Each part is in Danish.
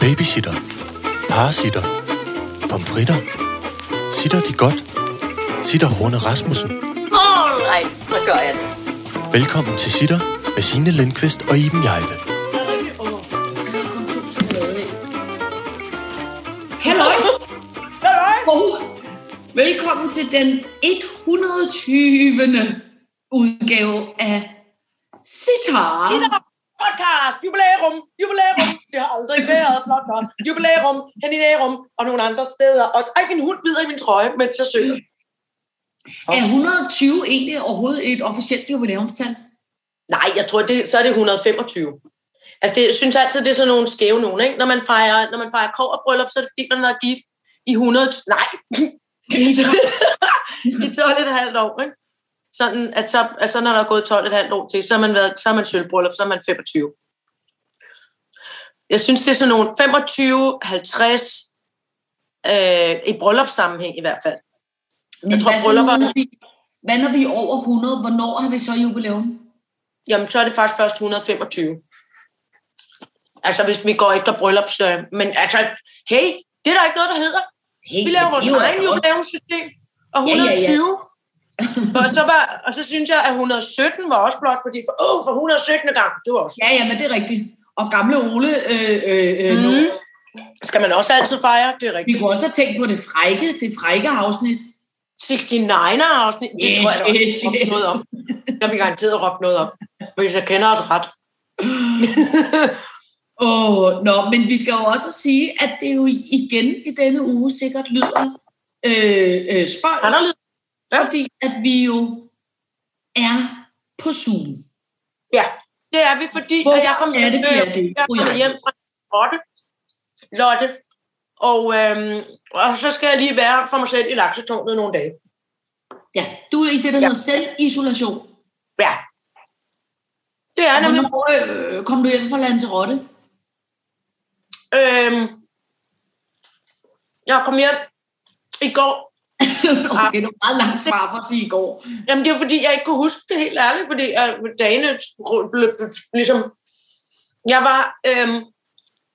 Babysitter. Parasitter. Pomfritter. Sitter de godt? Sitter Horne Rasmussen. Alright, så gør jeg det. Velkommen til Sitter med Signe Lindqvist og Iben Jejle. Halløj! Og velkommen til den 120. udgave af Sitar. Sitter podcast, jubilæum. Har været flottere. Jubilæum, Heninærum og nogle andre steder. Og ej, min hund bider i min trøje, mens jeg søger. Er 120 egentlig overhovedet et officielt jubilæumstal? Nej, jeg tror, det, så er det 125. Altså, det, jeg synes altid, det er sådan nogle skæve nogen, ikke? Når man fejrer, når man fejrer kov og bryllup, så er det fordi, man har været gift i 100... Nej! I 12 et halvt år, ikke? Sådan, at så, altså, når der er gået 12 et halvt år til, så har man, været, så er man sølvbryllup, så er man 25. Jeg synes, det er sådan nogle 25, 50, øh, i bryllupssammenhæng i hvert fald. Men Jeg tror, hvad, bryllupper- når vi, hvad når vi er over 100? Hvornår har vi så jubilæum? Jamen, så er det faktisk først 125. Altså, hvis vi går efter bryllups... Øh, men altså, hey, det er der ikke noget, der hedder. Hey, Vi laver vores egen godt. jubilæumssystem. Og Ja, ja, ja. 120. og, så var, og så synes jeg, at 117 var også flot, fordi åh, for 117. gang, det var også. Ja, ja, men det er rigtigt. Og gamle Ole, øh, øh, nu, Skal man også altid fejre, det er vi rigtigt. kunne også have tænkt på det frække, det frække afsnit. 69'er afsnit, det Yes, tror jeg, der yes, yes, noget om. Det har vi garanteret råbt noget om, hvis jeg kender os ret. Åh, oh, nå, men vi skal jo også sige, at det jo igen i denne uge sikkert lyder øh, øh, spøjs, Anderledes. Ja. fordi at vi jo er på Zoom. Ja, det er vi, fordi Hvorfor at jeg kom, er det, vi er det, jeg kom hjem fra Lotte, Lotte og, øhm, og så skal jeg lige være for mig selv i laksetårnet nogle dage. Ja, du er i det, der Ja. hedder selvisolation. Ja. Det er Og nemlig... Hvornår øh, kom du hjem fra Lanzarote? Øhm, jeg kom hjem i går. okay, det var meget langt svar for at sige i går. Jamen, det er fordi, jeg ikke kunne huske det helt ærligt, fordi jeg, dagene blev ligesom... Jeg var øhm,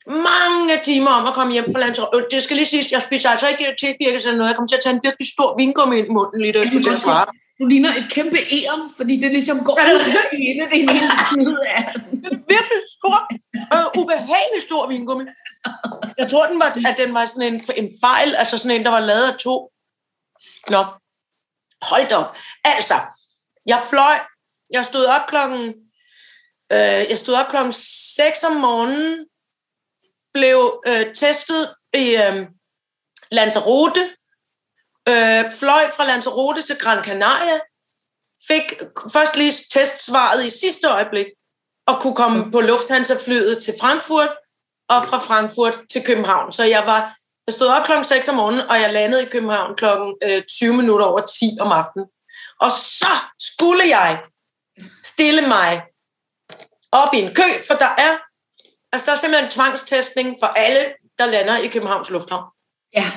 mange timer om at komme hjem fra Lanzarote. Øh, Det skal lige siges, jeg spiser altså ikke tebirkes eller noget. Jeg kom til at tage en virkelig stor vingummi ind i munden, lige da jeg skulle til at svare. Du ligner et kæmpe æren, fordi det ligesom går ud hele det hele skide af. En virkelig stor, øh, ubehagelig stor vingummi. Jeg tror, den var, at den var sådan en, en fejl, altså sådan en, der var lavet af to. Nå, hold da op. Altså, jeg fløj, jeg stod op klokken, øh, jeg stod op klokken 6 om morgenen, blev øh, testet i øh, Lanzarote, øh, fløj fra Lanzarote til Gran Canaria, fik først lige testsvaret i sidste øjeblik, og kunne komme på Lufthansa-flyet til Frankfurt, og fra Frankfurt til København. Så jeg var jeg stod op klokken 6 om morgenen, og jeg landede i København klokken øh, 20 minutter over 10 om aftenen. Og så skulle jeg stille mig op i en kø, for der er, altså der er simpelthen tvangstestning for alle, der lander i Københavns Lufthavn. Ja,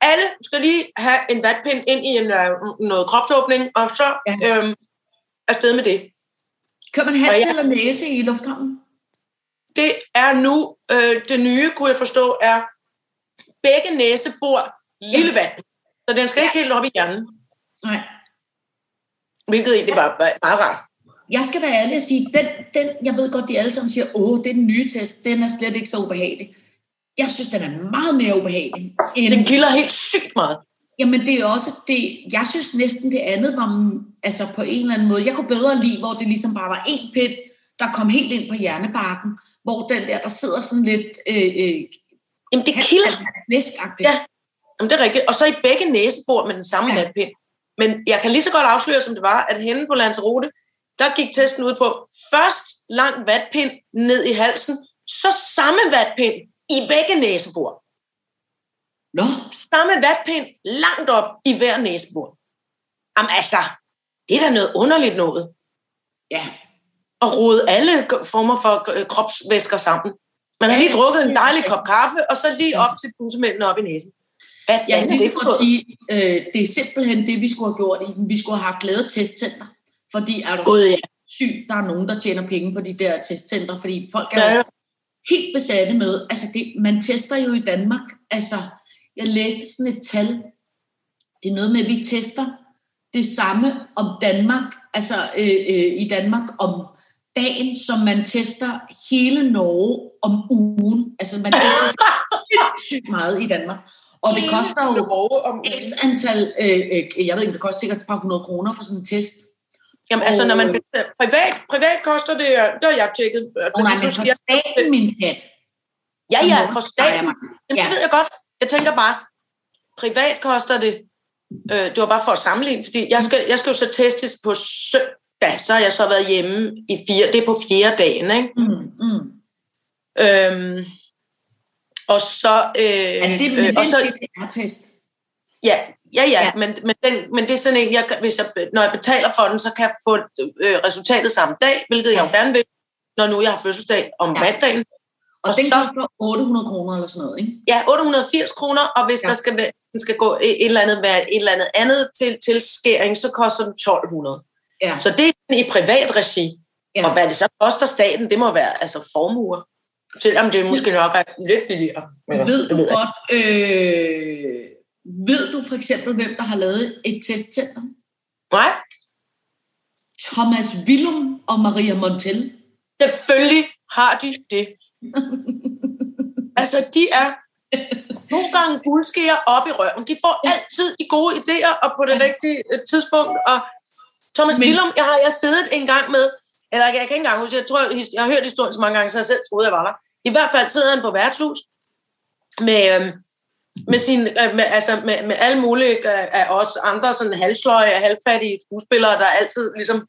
Alle skal lige have en vatpind ind i en, øh, noget kropsåbning, og så Ja. øhm, afsted med det. kan man have til at læse i lufthavnen? det er nu øh, det nye, kunne jeg forstå, er begge næsebor lille vand. Så den skal ikke helt op i hjernen, Nej. hvilket egentlig var var meget rart. Jeg skal være ærlig og sige, den, den, jeg ved godt, de alle sammen siger, åh, det er den nye test, den er slet ikke så ubehagelig. Jeg synes, den er meget mere ubehagelig. End, Den kilder helt sygt meget. Jamen, det er også det, jeg synes næsten det andet var, altså på en eller anden måde, jeg kunne bedre lide, hvor det ligesom bare var en pind, der kom helt ind på hjernebarken, hvor den der, der sidder sådan lidt øh, øh, Jamen, det kilder. flæskagtigt. Ja. Jamen, det er rigtigt. Og så i begge næsebor med den samme Ja. vatpind. Men jeg kan lige så godt afsløre, som det var, at henne på Lanzarote, der gik testen ud på først lang vatpind ned i halsen, så samme vatpind i begge næsebor. Nå, samme vatpind langt op i hver næsebor. Jamen altså, det er da noget underligt noget. ja. At rode alle former for øh, kropsvæsker sammen. Man har lige drukket en dejlig kop kaffe, og så lige op til bussemændene op i næsen. Hvad Jeg kan er lige godt sige, øh, det er simpelthen det, vi skulle have gjort. i. Vi skulle have haft lavet et testcenter. Fordi er du Gud, ja. syg, der er nogen, der tjener penge på de der testcenter, fordi folk er ja. helt besatte med, altså det, man tester jo i Danmark, altså jeg læste sådan et tal, det er noget med, at vi tester det samme om Danmark, altså øh, øh, i Danmark om dagen, som man tester hele Norge om ugen. Altså man tester sygt meget i Danmark. Og det koster jo x antal, øh, øh, jeg ved ikke, det koster sikkert et par hundrede kroner for sådan en test. Jamen altså, når man privat, privat koster det, det har jeg tjekket. Oh, nej, men for staten, min kat. Ja, ja, for staten. Jamen, det ved jeg godt. Jeg tænker bare, privat koster det, øh, det var bare for at sammenligne, fordi jeg skal, jeg skal jo så testes på søndag, så har jeg så været hjemme i fire, det er på fjerde dagen, ikke? Mm, mm. Øhm, og så... Øh, er det med øh, og så, PCR-test? Ja, ja, ja, Ja. ja. Men, men, den, men det er sådan en, jeg, hvis jeg, når jeg betaler for den, så kan jeg få øh, resultatet samme dag, hvilket jeg jo gerne vil, når nu jeg har fødselsdag om Ja. ja. mandagen. Og, Og den så- koster 800 kroner eller sådan noget, ikke? Ja, 880 kroner, og hvis Ja. ja. der skal, den skal gå et eller andet, være et eller andet andet til, til skæring, så koster den 1200. Ja. Så det er i privat regi. Ja. Ja. Og hvad det så koster staten, det må være altså formuer. Selvom det måske nok er lidt billigere. Men Ved du godt, øh, ved du for eksempel, hvem der har lavet et testcenter? Nej, Thomas Willum og Maria Montel. Selvfølgelig har de det. altså, de er nogle gange guldskeer op i røven. De får altid de gode idéer og på det rigtige øh, tidspunkt. Og Thomas Men-. Willum, jeg har jeg siddet en gang med, eller jeg kan ikke engang huske, jeg tror, jeg, jeg har hørt historien så mange gange, så jeg selv troede, jeg var der. I hvert fald sidder han på værtshus med, øhm, med, sin, øh, med, altså med, med alle mulige øh, af os andre sådan halvsløje og halvfattige skuespillere, der altid ligesom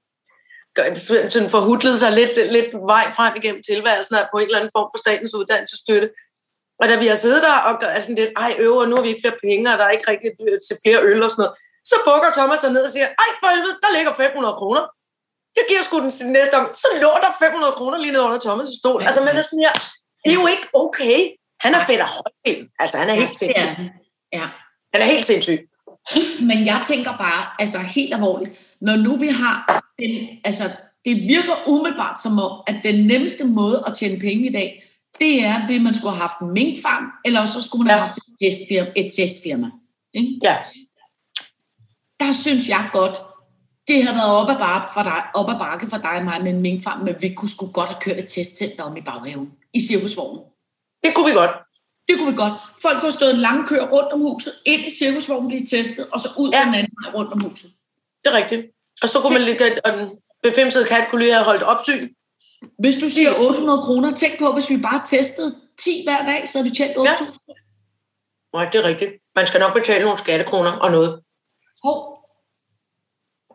sådan forhudlet sig lidt, lidt vej frem igennem tilværelsen på en eller anden form for statens uddannelsesstøtte. Og da vi har siddet der og gør sådan lidt, ej øver, nu har vi ikke flere penge, og der er ikke rigtig til flere øl og sådan noget, så bukker Thomas sig ned og siger, ej for helvede, der ligger 500 kroner. Jeg giver sgu den næste om. Så lå der 500 kroner lige ned under Thomas' stol. Ja. Altså man er sådan her, det er jo ikke okay. Han er fedt og højben. Altså han er helt sindssyg. han. Ja. Han er helt sindssyg. Men jeg tænker bare, altså helt alvorligt, når nu vi har den, altså det virker umiddelbart som om, at den nemmeste måde at tjene penge i dag, det er, at man skulle have haft en minkfarm, eller så skulle man have Ja. haft et testfirma. Et testfirma ikke? Ja. Der synes jeg godt, det havde været op ad, bakke for dig, op ad bakke for dig og mig med en minkfarm, men vi kunne sgu godt have kørt et testcenter om i baghaven, i cirkusvognen. Det kunne vi godt. Det kunne vi godt. Folk kunne have stået en lang kø rundt om huset, ind i cirkusvognen, blive testet, og så ud ja. Ja. den anden vej rundt om huset. Det er rigtigt. Og så kunne man lige, og den befimsede kat kunne lige have holdt opsyn. Hvis du siger 800 kroner, tænk på, hvis vi bare testede 10 hver dag, så havde vi tjent 8.000. Nej, det er rigtigt. Man skal nok betale nogle skattekroner og noget. Hov.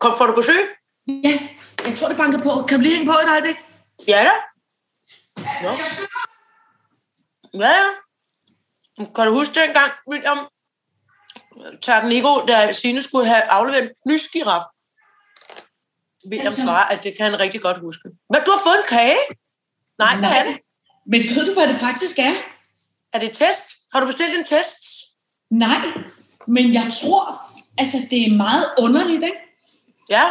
Kom, får du besøg? Ja, jeg tror, det banker på. Kan du lige hænge på et øjeblik? Ja da. Nå. Ja, ja. Kan du huske dengang, William Tagniko, da Signe skulle have afleveret en plysgiraf? William Altså- svarer, at det kan han rigtig godt huske. Hvad, du har fået en kage? Nej, hvad er det? Men ved du, hvad det faktisk er? Er det test? Har du bestilt en test? Nej, men jeg tror, altså det er meget underligt, ikke? Ja.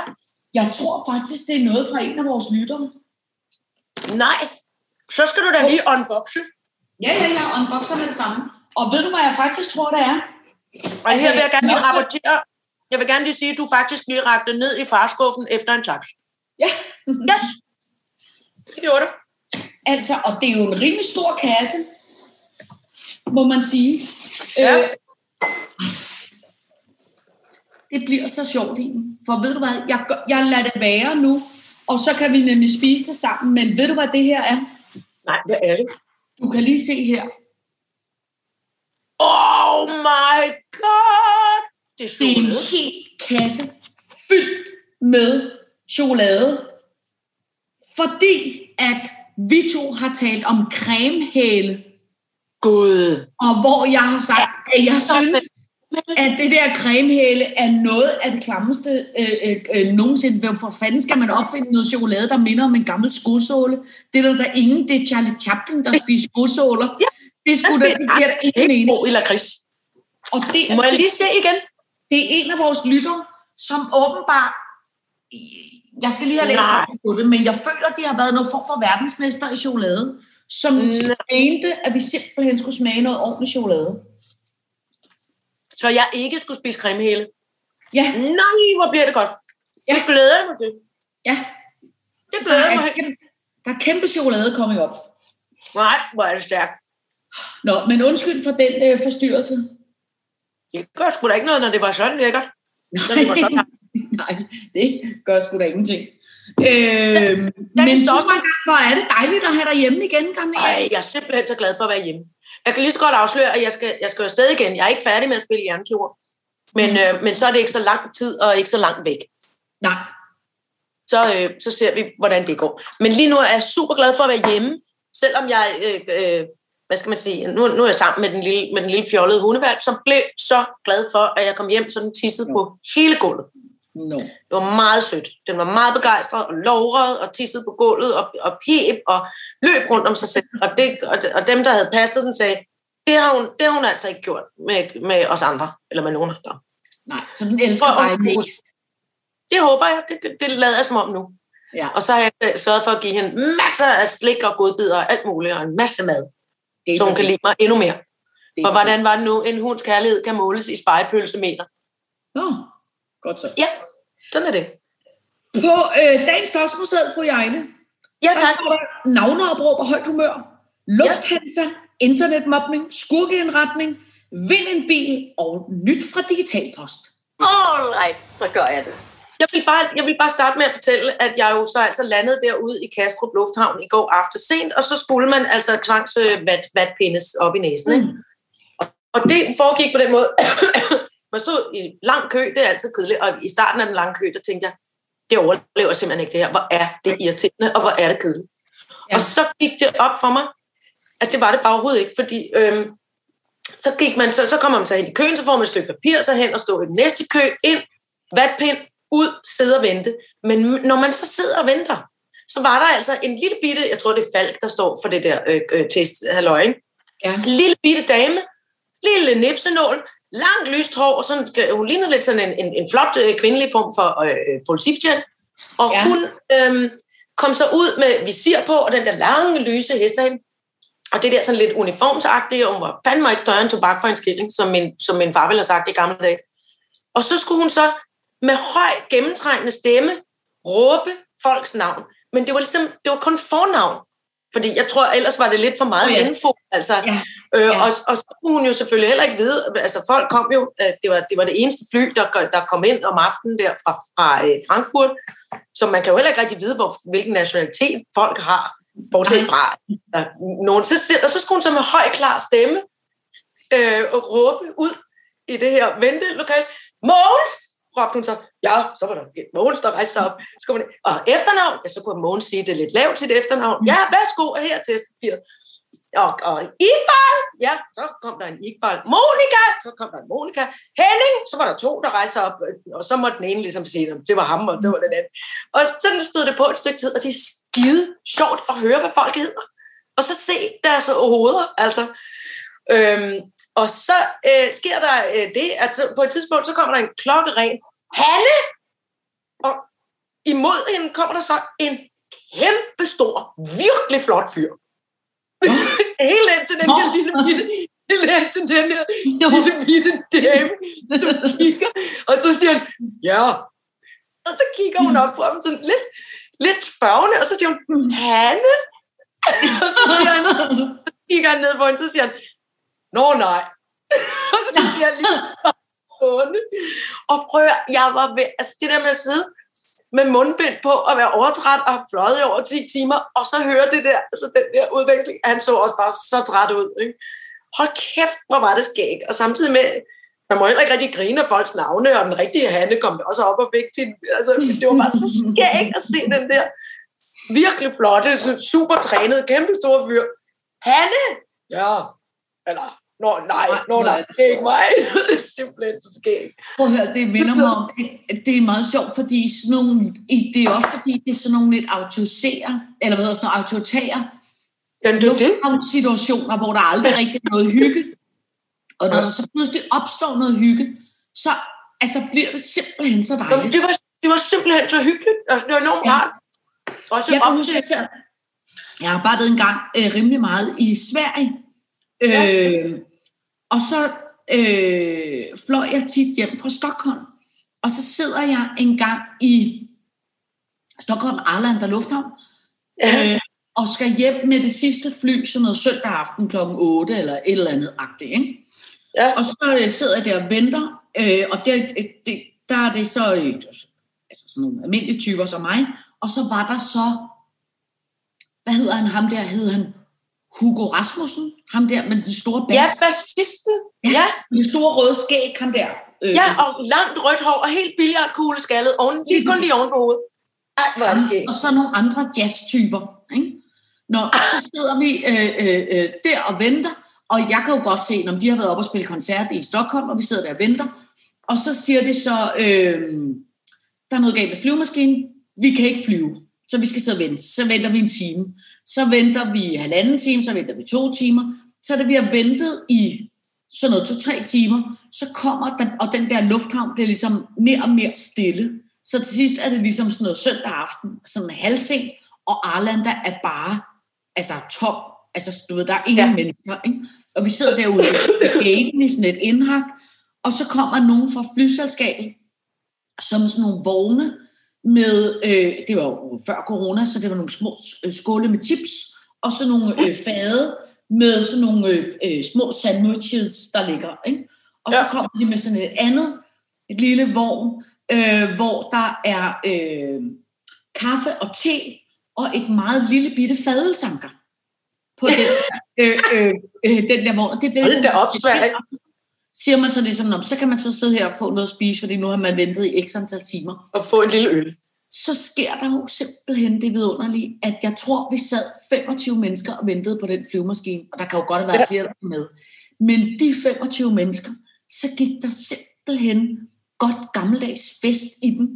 Jeg tror faktisk, det er noget fra en af vores lyttere. Nej. Så skal du da lige unboxe. Ja, ja, jeg unboxer med det samme. Og ved du, hvad jeg faktisk tror, det er? Og Altså, her vil jeg gerne lige rapportere. Jeg vil gerne lige sige, at du faktisk lige rakte ned i farskuffen efter en tax. Ja, Yes. Det gjorde du. altså, og det er jo en rimelig stor kasse, må man sige. Ja. Øh, det bliver så sjovt, Iben. For ved du hvad, jeg, jeg lader det være nu, og så kan vi nemlig spise det sammen. Men ved du, hvad det her er? Nej, hvad er det? Du kan lige se her. Oh my god! Det er Det er en hel kasse fyldt med chokolade. Fordi at vi to har talt om cremehæle, Gud. og hvor jeg har sagt, at jeg synes, at det der cremehæle er noget af det klammeste øh, øh, øh, nogensinde. Hvorfor fanden skal man opfinde noget chokolade, der minder om en gammel skosåle? Det er der, der ingen, det er Charlie Chaplin, der spiser skosåler. Det er sgu da, det giver ingen mening. eller gris. Og det Må jeg lige se igen? det er en af vores lyttere, som åbenbart, jeg skal lige have læst på det, men jeg føler, de har været noget form for verdensmester i chokolade. som mente, at vi simpelthen skulle smage noget ordentligt chokolade. Så jeg ikke skulle spise creme hele. Ja, Nej, hvor bliver det godt. Ja. Det glæder jeg mig til. ja. Det Der glæder jeg mig til. der er kæmpe chokolade kommet op. Nej, hvor er det stærkt. Nå, men undskyld for den øh, forstyrrelse. Det gør sgu da ikke noget, når det var sådan lækkert. Når det var sådan. Nej, det gør sgu da ingenting. Øh, men stopper. gang, hvor er det dejligt at have dig hjemme igen, gamle Ej, jeg er simpelthen så glad for at være hjemme. Jeg kan lige så godt afsløre, at jeg skal, jeg skal afsted igen. Jeg er ikke færdig med at spille jernkirurg. Men, Mm. øh, men så er det ikke så lang tid og ikke så langt væk. Nej, Så, øh, så ser vi, hvordan det går. Men lige nu er jeg super glad for at være hjemme, selvom jeg, øh, øh, hvad skal man sige, nu, nu er jeg sammen med den lille, med den lille fjollede hundevalg, som blev så glad for, at jeg kom hjem, så den tissede på hele gulvet. No. Det var meget sødt. Den var meget begejstret og lovret og tissede på gulvet og, og pep og løb rundt om sig selv. Og, det, og, og dem, der havde passet den, sagde, det har hun, det har hun altså ikke gjort med, med os andre, eller med nogen andre. Nej, så den elsker dig huske. mest. Det håber jeg. Det, det lader jeg som om nu. Ja, Og så har jeg øh, sørget for at give hende masser af slik og godbidder og alt muligt, og en masse mad, det så hun kan lide mig endnu mere. det Og hvordan var det nu, en hunds kærlighed kan måles i spejepølsemeter? Nå, godt så. Ja, sådan er det. På øh, dagens spørgsmålsæd, fru Jejle, Ja, der tak. står der navneopråb og højt humør, lufthansa, internetmobning, skurkeindretning, vind en bil og nyt fra digital post. All right, så gør jeg det. Jeg vil, bare, jeg vil bare starte med at fortælle, at jeg jo så altså landede derude i Kastrup Lufthavn i går aften sent, og så skulle man altså tvangs øh, vat, vatpindes op i næsen. Ikke? Mm. Og det foregik på den måde, man stod i lang kø, det er altid kedeligt, og i starten af den lange kø, der tænkte jeg, det overlever simpelthen ikke det her, hvor er det irriterende, og hvor er det kedeligt. Ja. Og så gik det op for mig, at det var det bare overhovedet ikke, fordi øhm, så, gik man, så, så kommer man så hen i køen, så får man et stykke papir, så hen og stå i den næste kø, ind, vatpind, ud, sidde og vente. Men når man så sidder og venter, så var der altså en lille bitte, jeg tror det er Falk, der står for det der øh, øh, test, halløj, ikke? Ja. En lille bitte dame, lille nipsenål, langt lyst hår, sådan, hun lignede lidt sådan en, en, en flot øh, kvindelig form for øh, politibetjent. Og Ja. hun øh, kom så ud med visir på, og den der lange, lyse hestehælm. Og det der sådan lidt uniformsagtige, og hun var fandme ikke større end tobak for en skilling, som min, som min far ville have sagt i gamle dage. Og så skulle hun så med høj, gennemtrængende stemme råbe folks navn. Men det var ligesom, det var kun fornavn. Fordi jeg tror, ellers var det lidt for meget Åh, ja. info. Altså, Ja. Øh, Ja. og, og så kunne hun jo selvfølgelig heller ikke vide, altså folk kom jo, øh, det var det, var det eneste fly, der, der kom ind om aftenen der fra, fra øh, Frankfurt, så man kan jo heller ikke rigtig vide, hvor, hvilken nationalitet folk har, bortset fra nogen. Så, og så skulle hun så med høj, klar stemme øh, og råbe ud i det her ventelokale, Mogens! råbte hun så. Ja, så var der et Mogens, der rejste sig op. Så kom og efternavn, ja, så kunne Mogens sige det lidt lavt til efternavn. Ja, værsgo, her til testpapiret. Og, og Iqbal, ja, så kom der en Iqbal. Monika, så kom der en Monika. Henning, så var der to, der rejste op, og så måtte den ene ligesom sige, at det var ham, og det var den anden. Og sådan stod det på et stykke tid, og det er skide sjovt at høre, hvad folk hedder. Og så se deres hoveder, altså. Øhm, og så øh, sker der øh, det, at på et tidspunkt, så kommer der en klokkeren. Hanne! Og imod hende kommer der så en kæmpe stor, virkelig flot fyr. Helt ind til den her lille bitte, helt ind til den her lille bitte dame, som kigger, og så siger han, ja. Og så kigger hun op på ham sådan lidt, lidt spørgende, og så siger hun, Hanne? og så siger han, kigger han ned på hende, så siger han, Nå nej. og så bliver jeg lige gående. Og prøv at, jeg var ved, altså det der med at sidde med mundbind på og være overtræt og fløjet i over 10 timer, og så høre det der, altså den der udveksling, han så også bare så træt ud. Ikke? Hold kæft, hvor var det skæg. Og samtidig med, man må heller ikke rigtig grine af folks navne, og den rigtige Hanne kom også op og væk til, altså det var bare så skægt at se den der virkelig flotte, super trænede, kæmpe store fyr. Hanne! Ja, eller, nå, nej, Nej, nå, nej, det det er ikke mig. det er simpelthen så skæg. Prøv at høre, det minder mig om, at det er meget sjovt, fordi sådan nogle, det er også fordi, det er sådan nogle lidt autorisere, eller hvad hedder sådan noget, autoritære Men det er det. situationer, hvor der aldrig rigtig er noget hygge. Og når der så pludselig opstår noget hygge, så altså, bliver det simpelthen så Jamen, dejligt. det, var, det var simpelthen så hyggeligt. Altså, det var enormt Ja. rart. Også Jeg op til, jeg har arbejdet en gang øh, rimelig meget i Sverige. Øh, og så øh, fløj jeg tit hjem fra Stockholm. Og så sidder jeg en gang i Stockholm Arlanda Lufthavn, øh, og skal hjem med det sidste fly, sådan noget søndag aften kl. 8 eller et eller andet agtigt. Ikke? Ja. Og så øh, sidder jeg der og venter, øh, og der, det, der er det så øh, altså sådan nogle almindelige typer som mig, og så var der så, hvad hedder han, ham der, hed han Hugo Rasmussen, ham der med den store bas. Ja, bassisten. Ja, det store røde skæg, ham der. Øh, ja, og langt rødt hår og helt billiardkugle skaldet. Oven, lige kun lige oven på hovedet. Ej, hvor er det skægt. og så nogle andre jazztyper. Ikke? Nå, så sidder vi øh, øh, øh, der og venter, og jeg kan jo godt se, når de har været oppe og spille koncert i Stockholm, og vi sidder der og venter, og så siger det så, øh, der er noget galt med flyvemaskinen, vi kan ikke flyve, så vi skal sidde og vente. Så venter vi en time, så venter vi halvanden time, så venter vi to timer, så da vi har ventet i sådan noget to-tre timer, så kommer den, og den der lufthavn bliver ligesom mere og mere stille. Så til sidst er det ligesom sådan noget søndag aften, sådan en halvseng, og Arlanda er bare altså tom. Altså, du ved, der er ingen Ja. mennesker, ikke? Og vi sidder derude i sådan et indhak, og så kommer nogen fra flyselskabet, som sådan nogle vogne med, øh, det var jo før corona, så det var nogle små øh, skåle med chips, og så nogle øh, fade med sådan nogle øh, øh, små sandwiches, der ligger. Ikke? Og så Ja. kommer de med sådan et andet, et lille vogn, øh, hvor der er øh, kaffe og te, og et meget lille bitte fadelsanker på den, øh, øh, øh, den der vogn. Og det bliver Hold da op. siger man så ligesom, "Nå, så kan man så sidde her og få noget at spise, fordi nu har man ventet i x antal timer. Og få en lille øl. Så sker der jo simpelthen det vidunderlige, at jeg tror, vi sad 25 mennesker og ventede på den flyvemaskine, og der kan jo godt have været Ja. flere, der med. Men de 25 mennesker, så gik der simpelthen godt gammeldags fest i den.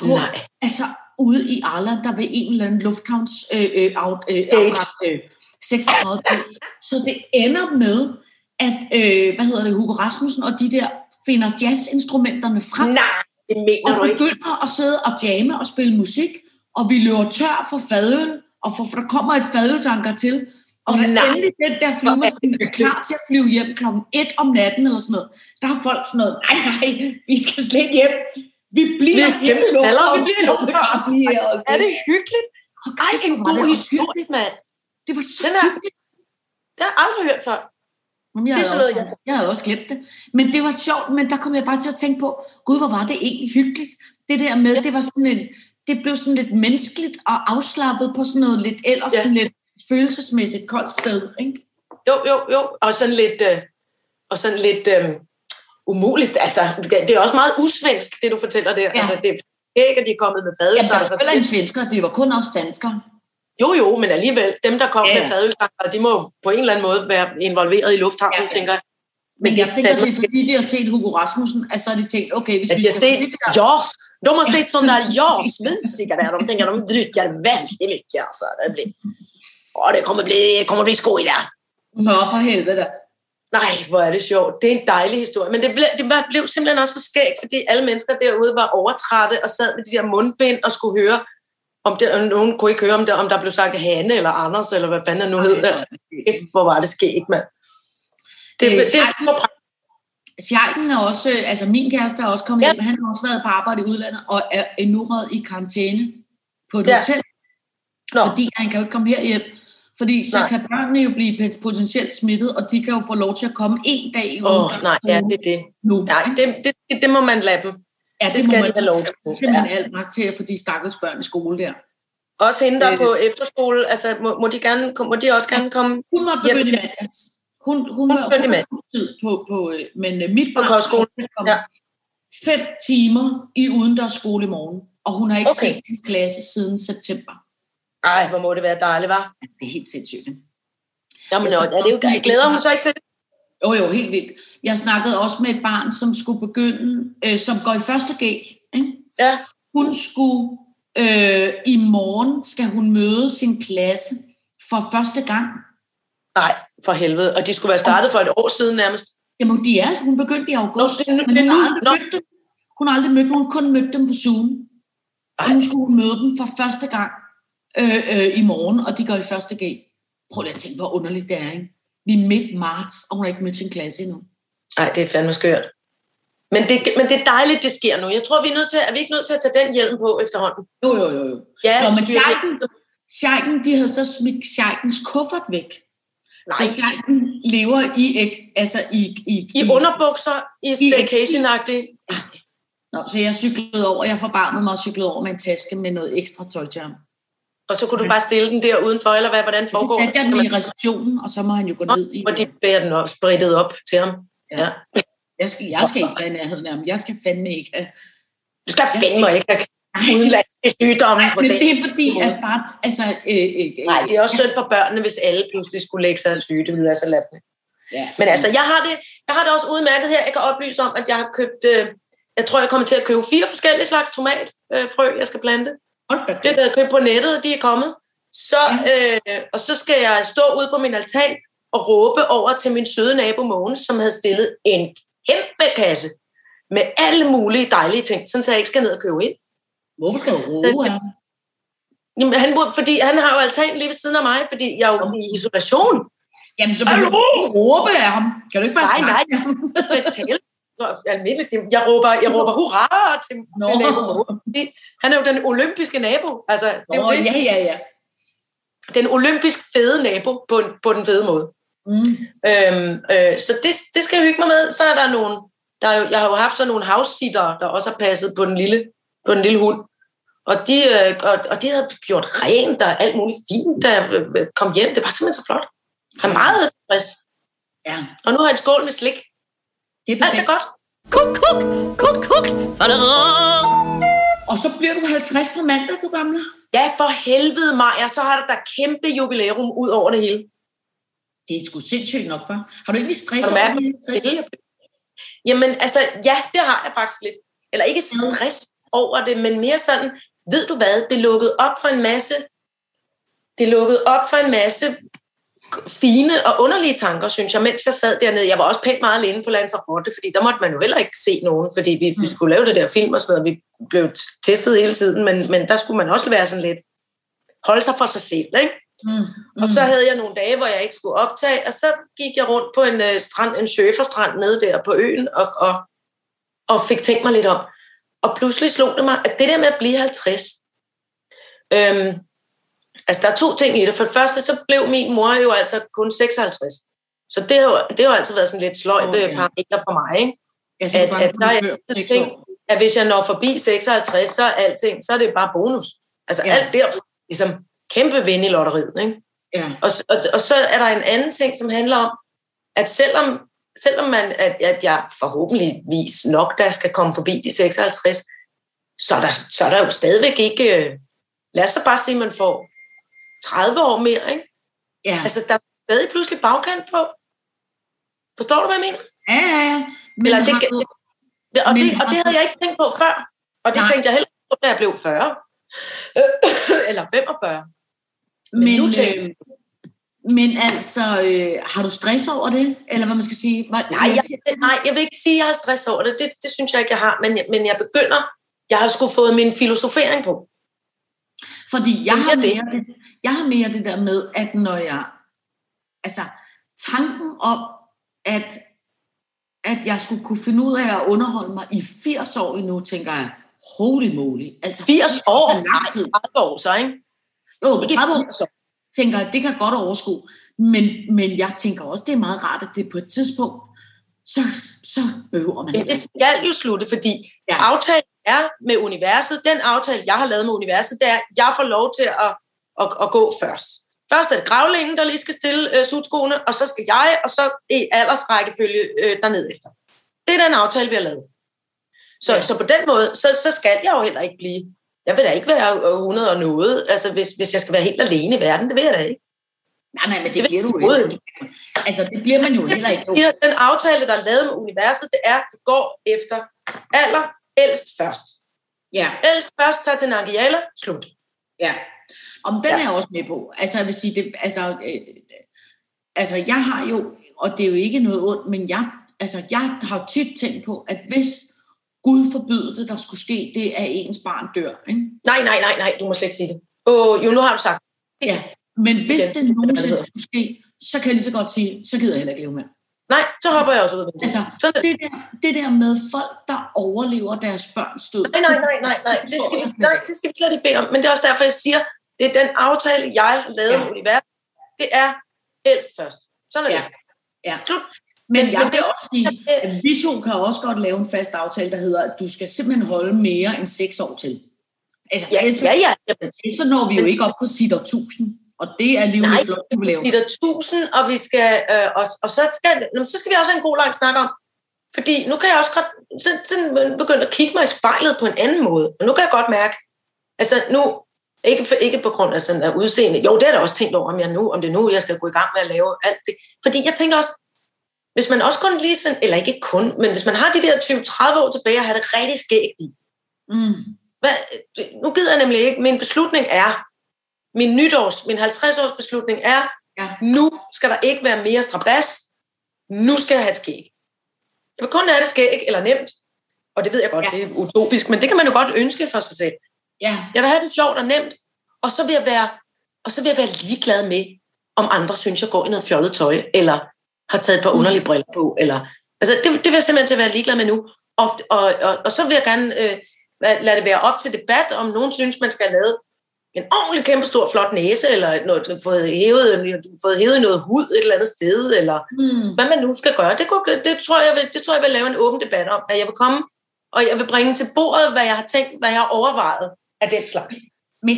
På, Nej. Altså ude i Arlanda ved en eller anden lufthavns øh, øh, out, øh, afgang, øh, 36 Så det ender med, at, øh, hvad hedder det, Hugo Rasmussen og de der finder jazzinstrumenterne frem, Nej, det mener og du ikke. begynder at sidde og jamme og spille musik, og vi løber tør for fadøl, og for, for der kommer et fadelsanker til, og Nej. endelig den der flyvemaskine er klar til at flyve hjem klokken 1 om natten eller sådan noget, der har folk sådan noget, nej, nej, vi skal slet ikke hjem. Vi bliver er skaller, vi bliver og- Er det hyggeligt? Og Ej, en god historie, mand. Det var så hyggeligt. Det har jeg aldrig hørt før. Jeg, Det er også, jeg havde også glemt det. Men det var sjovt, men der kom jeg bare til at tænke på, gud, hvor var det egentlig hyggeligt. Det der med, det var sådan en, det blev sådan lidt menneskeligt og afslappet på sådan noget lidt, ellers Ja. ja. sådan lidt følelsesmæssigt koldt sted. Ikke? Jo, jo, jo. Og sådan lidt, øh, og sådan lidt øh, umuligt. Altså, det er også meget usvensk, det du fortæller der. Ja. Altså, det er ikke, at de er kommet med Jamen, der var heller ikke svensker, det var kun også danskere. Jo, jo, men alligevel, dem, der kom Ja, med ja. fadelsanker, de må på en eller anden måde være involveret i lufthavnen, Ja, ja. tænker jeg. Men det jeg tænker, det er fordi, de har set Hugo Rasmussen, at så har de tænkt, okay, hvis vi skal... ser JAS, de har sett sådana där JAS-musiker där, de tänker de dricker väldigt mycket. Alltså. Det, blir, ja, det, kommer bli, det kommer bli skoj där. Nå, for helvede. Nej, hvor er det sjovt. Det er en dejlig historie. Men det blev, det blev simpelthen også så skægt, fordi alle mennesker derude var overtrætte og sad med de der mundbind og skulle høre, om det, nogen kunne ikke høre, om, det, om der blev sagt Hanne eller Anders, eller hvad fanden nu hed. Altså, hvor var det skægt, mand. Det, det, det, det, Sjejken er også, altså min kæreste er også kommet Ja. hjem, han har også været på arbejde i udlandet, og er nu røget i karantæne på et Ja. hotel, Nå, fordi han kan jo ikke komme herhjem. Fordi så Nej. kan børnene jo blive potentielt smittet, og de kan jo få lov til at komme en dag i åh, ugen. nej, ja, det er det. nu. Nej, det, det, det, det må man lade dem. Ja, det skal må de have lov til. Simpelthen alt magt til at få de stakkels børn i skole der. Også hende, der er Øh. på efterskole, altså må, må, de gerne, må de også gerne komme Hun måtte begynde i mandags. Hun, hun, Hun var i mandags. på, på, øh, men øh, mit På barn kostskole. kom Ja. fem timer i udendørs skole i morgen, og hun har ikke Okay. set sin klasse siden september. Ej, hvor må det være dejligt, var. Ja, det er helt sindssygt. Jamen, Jeg nå, er det jo, glæder hun sig ikke til det? Jo, jo, helt vildt. Jeg snakkede også med et barn, som skulle begynde, øh, som går i første G. Ikke? Ja. Hun skulle, øh, i morgen skal hun møde sin klasse for første gang. Nej, for helvede. Og de skulle være startet for et år siden nærmest. Jamen, de er, hun begyndte i august, Nå, det nu- men hun har aldrig mødt dem. Hun har aldrig mødt dem, hun kun mødt dem på Zoom. Og Ej. nu skulle hun møde dem for første gang øh, øh, i morgen, og de går i første G. Prøv lige at tænke, hvor underligt det er, ikke? Vi er midt marts, og hun har ikke mødt sin klasse endnu. Nej, det er fandme skørt. Men det, men det er dejligt, det sker nu. Jeg tror, vi er nødt til, er vi ikke nødt til at tage den hjelm på efterhånden? Jo, jo, jo. jo. Ja, Nå, men Scheiken, Scheiken, de havde så smidt Scheikens kuffert væk. Nej, Så Scheiken lever i, altså i, i, i underbukser, i staycation-agtigt. Nå, så jeg cyklede over, jeg forbarmede mig og cyklede over med en taske med noget ekstra tøj til ham. Og så kunne du bare stille den der udenfor, eller hvad, hvordan Så foregår satte jeg den i receptionen, og så må han jo gå ned i. Og de bærer den op, spredt op til ham. Ja. Jeg skal, jeg skal ikke være i nærheden af ham. Jeg skal fandme ikke have... Du skal fandme ikke have udenlandske sygdomme på Men det. det er fordi, at bare... Altså, øh, øh, øh, Nej, det er også synd for børnene, hvis alle pludselig skulle lægge sig syge. Det ville være så latterligt. Ja. Men altså, jeg har, det, jeg har det også udmærket her. Jeg kan oplyse om, at jeg har købt... Øh, jeg tror, jeg kommer til at købe fire forskellige slags tomatfrø, jeg skal plante. Hold da Det kan jeg købe på nettet, de er kommet. Så, øh, og så skal jeg stå ude på min altan og råbe over til min søde nabo Mogens, som havde stillet en kæmpe kasse med alle mulige dejlige ting, sådan så jeg ikke skal ned og købe ind. Hvorfor skal du af ham? Jamen, han, burde- fordi han har jo altan lige ved siden af mig, fordi jeg er jo i isolation. Jamen, så behøver du råbe af ham. Kan du ikke bare Nej, snakke nej. med almindeligt. Jeg råber, jeg råber hurra til, Nå. til nabo Han er jo den olympiske nabo. Altså, det er jo det. ja, ja, ja. Den olympisk fede nabo på, på den fede måde. Mm. Øhm, øh, så det, det skal jeg hygge mig med. Så er der nogle, der er jo, jeg har jo haft sådan nogle house sitter, der også har passet på den lille, på den lille hund. Og de, øh, og, og de havde gjort rent og alt muligt fint, øh, kom hjem. Det var simpelthen så flot. Jeg er meget tilfreds. Ja, Og nu har jeg en skål med slik. Det er Alt er godt. Kuk, kuk, kuk, kuk. Og så bliver du 50 på mandag, du gamle. Ja, for helvede, Maja, så har der da kæmpe jubilæum ud over det hele. Det er sgu sindssygt nok, hva'? Har du ikke stress over det? Jamen, altså, ja, det har jeg faktisk lidt. Eller ikke stress over det, men mere sådan, ved du hvad, det lukkede op for en masse, det lukkede op for en masse fine og underlige tanker, synes jeg, mens jeg sad dernede. Jeg var også pænt meget alene på Lanzarote, fordi der måtte man jo heller ikke se nogen, fordi vi, vi skulle lave det der film og sådan noget, vi blev testet hele tiden, men, men der skulle man også være sådan lidt, holde sig for sig selv, ikke? Mm. Mm. Og så havde jeg nogle dage, hvor jeg ikke skulle optage, og så gik jeg rundt på en øh, strand, en surferstrand nede der på øen, og, og, og fik tænkt mig lidt om. Og pludselig slog det mig, at det der med at blive 50, øhm, altså der er to ting i det. For det første, så blev min mor jo altså kun 56. Så det har jo, det har jo altid været sådan lidt sløjt oh, ja. parameter for mig, ikke? Jeg at- bare at der er altid ting- at hvis jeg når forbi 56, så er alting, så er det bare bonus. Altså Ja. alt derfra, ligesom kæmpe vind i lotteriet, ikke? Ja. Og, og, og så er der en anden ting, som handler om, at selvom, selvom man, at, at jeg forhåbentligvis nok, der skal komme forbi de 56, så er der, så er der jo stadigvæk ikke... øh, Lad os så bare sige, at man får 30 år mere, ikke? Ja. Altså, der er stadig pludselig bagkant på. Forstår du, hvad jeg mener? ja, ja, ja. Men Eller det, du, og, men det, og det du- havde jeg ikke tænkt på før. Og det Nej. tænkte jeg heller ikke på, da jeg blev 40. Eller 45. men, nu tænker- øh, men altså, øh, har du stress over det? Eller hvad man skal sige? Var, Nej, jeg, nej, jeg vil ikke sige, at jeg har stress over det. Det, det synes jeg ikke, jeg har. Men, jeg- men jeg begynder... Jeg har sgu fået min filosofering på. Fordi jeg har, er mere det, jeg har mere det der med, at når jeg... Altså, tanken om, at, at jeg skulle kunne finde ud af at underholde mig i 80 år endnu, tænker jeg, holy moly. Altså, 80 år? er lang tid. Nej, 30 år så, ikke? Jo, men Ikke 30 år 80 år. tænker jeg, det kan godt overskue. Men, men jeg tænker også, det er meget rart, at det på et tidspunkt, så, så behøver man ikke. det skal jo slutte, fordi Ja. ja. aftalen er med universet. Den aftale, jeg har lavet med universet, det er, at jeg får lov til at, at, at gå først. Først er det gravlingen, der lige skal stille øh, sutskoene, og så skal jeg, og så i aldersrækkefølge øh, derned efter. Det er den aftale, vi har lavet. Så, Ja. så på den måde, så, så skal jeg jo heller ikke blive. Jeg vil da ikke være øh, 100 og noget, altså hvis, hvis jeg skal være helt alene i verden, det vil jeg da ikke. Nej, nej, men Det det bliver du jo ikke. Altså, det bliver man jo heller ikke. Den aftale, der er lavet med universet, det er, at det går efter alder ældst først. Ja, Ældst først tager til Nangiala, slut. ja. Om den Ja. er jeg også med på. Altså, jeg vil sige, det, altså, øh, altså, jeg har jo, og det er jo ikke noget ondt, men jeg, altså, jeg har tit tænkt på, at hvis Gud forbyder det, der skulle ske, det er, at ens barn dør. Ikke? Nej, nej, nej, nej, du må slet ikke sige det. Åh, jo, nu har du sagt. Ja, men hvis Igen. det nogensinde skulle ske, så kan jeg lige så godt sige, så gider jeg heller ikke leve mere. Nej, så hopper jeg også ud. Altså, Sådan er det. der, det der med folk, der overlever deres børns død. Nej, nej, nej, nej, nej. Det skal, vi, nej, det skal vi slet ikke bede om. Men det er også derfor, jeg siger, det er den aftale, jeg har lavet Ja. med universet. Det er elsk først. Sådan er Ja. det. Ja. Slut. Men Men- jeg men det- også sige, at vi to kan også godt lave en fast aftale, der hedder, at du skal simpelthen holde mere end seks år til. Altså, Ja, ellers, ja, ja. Jamen, så når vi jo ikke op på sitter 1000, og det er Nej, et flot jubilæum. de der tusind, og vi skal, øh, og, og så, skal, så skal vi også have en god lang snak om, fordi nu kan jeg også godt sådan, sådan begynde at kigge mig i spejlet på en anden måde, og nu kan jeg godt mærke, altså nu, ikke, for, ikke på grund af sådan af udseende, jo, det er der også tænkt over, om, jeg nu, om det er nu, jeg skal gå i gang med at lave alt det, fordi jeg tænker også, hvis man også kun lige sådan, eller ikke kun, men hvis man har de der 20-30 år tilbage og har det rigtig skægt i, Mm. hvad, nu gider jeg nemlig ikke, min beslutning er, min nytårs, min 50-års beslutning er, Ja. nu skal der ikke være mere strabas, nu skal jeg have et skæg. Jeg vil kun have det skæg, eller nemt, og det ved jeg godt, Ja. det er utopisk, men det kan man jo godt ønske for sig selv. Ja, Jeg vil have det sjovt og nemt, og så vil jeg være, og så vil jeg være ligeglad med, om andre synes, jeg går i noget fjollet tøj, eller har taget et par Mm. underlige briller på. Eller, altså, det, det vil jeg simpelthen til at være ligeglad med nu. Og, og, og, og så vil jeg gerne øh, lad- lade det være op til debat, om nogen synes, man skal lave en ordentlig kæmpe stor flot næse, eller noget, fået, hævet, fået hævet noget hud et eller andet sted, eller mm. hvad man nu skal gøre. Det, kunne, det, tror jeg, vil, det tror jeg vil lave en åben debat om, at jeg vil komme, og jeg vil bringe til bordet, hvad jeg har tænkt, hvad jeg har overvejet af den slags. Men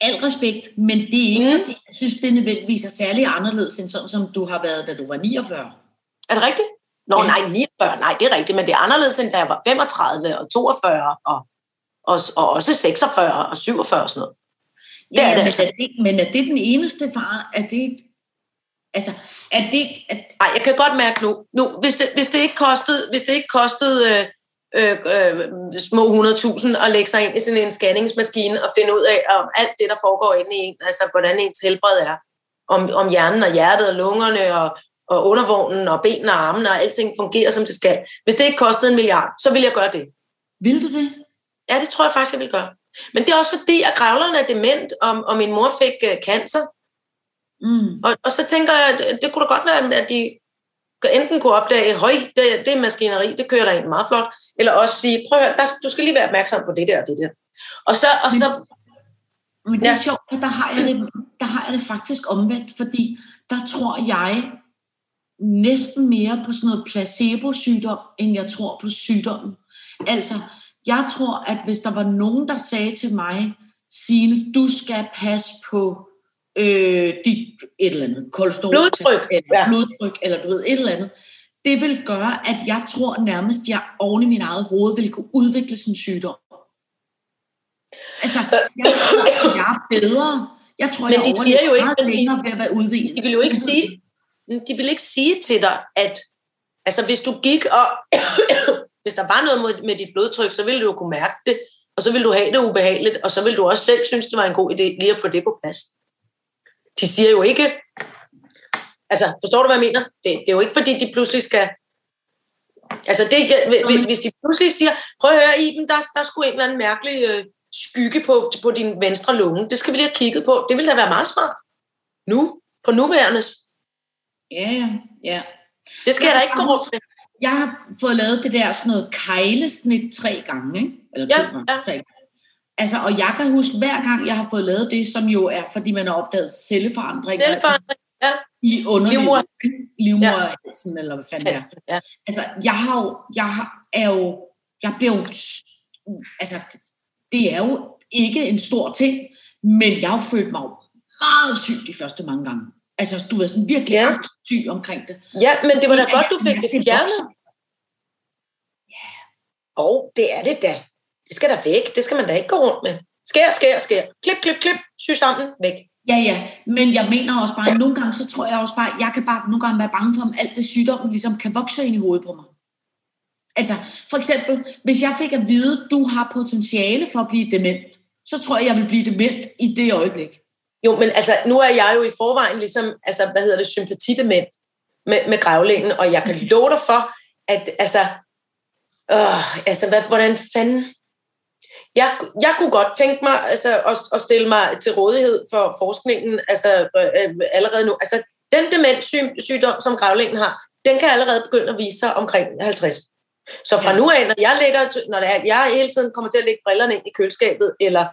al respekt, men det er ikke, mm. fordi jeg synes, det nødvendigvis er særlig anderledes, end sådan, som du har været, da du var 49. Er det rigtigt? Nå, Ja. nej, 49, nej, det er rigtigt, men det er anderledes, end da jeg var 35 og 42 og, og, og også 46 og 47 og sådan noget. Det er det men, altså. er det, men er det den eneste far? Er det, altså, er det, at, Ej, jeg kan godt mærke nu, nu hvis, det, hvis det ikke kostede, hvis det ikke kostede øh, øh, øh, små 100.000 at lægge sig ind i sådan en scanningsmaskine og finde ud af om alt det, der foregår inde i en, altså hvordan ens helbred er, om, om hjernen og hjertet og lungerne og, og undervognen og benene og armene og alting fungerer, som det skal. Hvis det ikke kostede en milliard, så ville jeg gøre det. vil du det? Ja, det tror jeg faktisk, jeg vil gøre. Men det er også fordi, at gravlerne er dement, og, og min mor fik uh, cancer. Mm. Og, og så tænker jeg, at det kunne da godt være, at de enten kunne opdage, høj, det, det er maskineri, det kører der egentlig meget flot, eller også sige, prøv at høre, der, du skal lige være opmærksom på det der og det der. Og så, og så Men det er Ja. sjovt, for der har, jeg det, der har jeg det faktisk omvendt, fordi der tror jeg næsten mere på sådan noget placebo-sygdom, end jeg tror på sygdommen. Altså, jeg tror, at hvis der var nogen, der sagde til mig, Signe, du skal passe på øh, dit et eller andet, kolesterol, Blodtryk, eller ja. blodtryk, eller du ved, et eller andet, det vil gøre, at jeg tror nærmest, at jeg oven i min eget hoved vil kunne udvikle en sygdom. Altså, jeg tror, at jeg er bedre. Jeg tror, Men jeg de siger jo ikke, de- længere ved at være udviklet. de vil jo ikke sige, de vil ikke sige til dig, at altså, hvis du gik og hvis der var noget med, dit blodtryk, så ville du jo kunne mærke det, og så ville du have det ubehageligt, og så ville du også selv synes, det var en god idé lige at få det på plads. De siger jo ikke, altså forstår du, hvad jeg mener? Det, det er jo ikke, fordi de pludselig skal, altså det, hvis- de pludselig siger, prøv at høre, Iben, der, der er sgu en eller anden mærkelig øh, skygge på, på din venstre lunge, det skal vi lige have kigget på, det ville da være meget smart. Nu, på nuværende. Ja, ja, ja. Det skal jeg da ikke gå rundt med. Jeg har fået lavet det der sådan noget kejlesnit tre gange, ikke? Eller to Ja, gange. ja. Tre gange. Altså, og jeg kan huske, hver gang jeg har fået lavet det, som jo er, fordi man har opdaget celleforandringer Celleforandring, ja. i underlivet, Livmoder. livmoderhalsen, eller hvad fanden det er. ja. Altså, jeg har jo, jeg har- er jo, jeg bliver jo, altså, det er jo ikke en stor ting, men jeg har jo følt mig jo meget syg de første mange gange. Altså, du var sådan virkelig Ja. ja. syg omkring det. Ja, men det var da Fordi, godt, at du fik det fjernet. vokser. Og det er det da. Det skal da væk. Det skal man da ikke gå rundt med. Skær, skær, skær. Klip, klip, klip. Sy sammen. Væk. Ja, ja, men jeg mener også bare, at nogle gange, så tror jeg også bare, jeg kan bare nogle gange være bange for, om alt det sygdommen ligesom kan vokse ind i hovedet på mig. Altså, for eksempel, hvis jeg fik at vide, at du har potentiale for at blive dement, så tror jeg, jeg vil blive dement i det øjeblik. Jo, men altså, nu er jeg jo i forvejen ligesom, altså, hvad hedder det, sympatidement med, med grævlingen, og jeg kan love dig for, at altså, øh, altså hvad, hvordan fanden... jeg, jeg kunne godt tænke mig altså, at, at stille mig til rådighed for forskningen altså, øh, allerede nu. Altså, den demenssygdom, som gravlingen har, den kan allerede begynde at vise sig omkring 50. Så fra nu af, når jeg, lægger, når er, jeg hele tiden kommer til at lægge brillerne ind i køleskabet, eller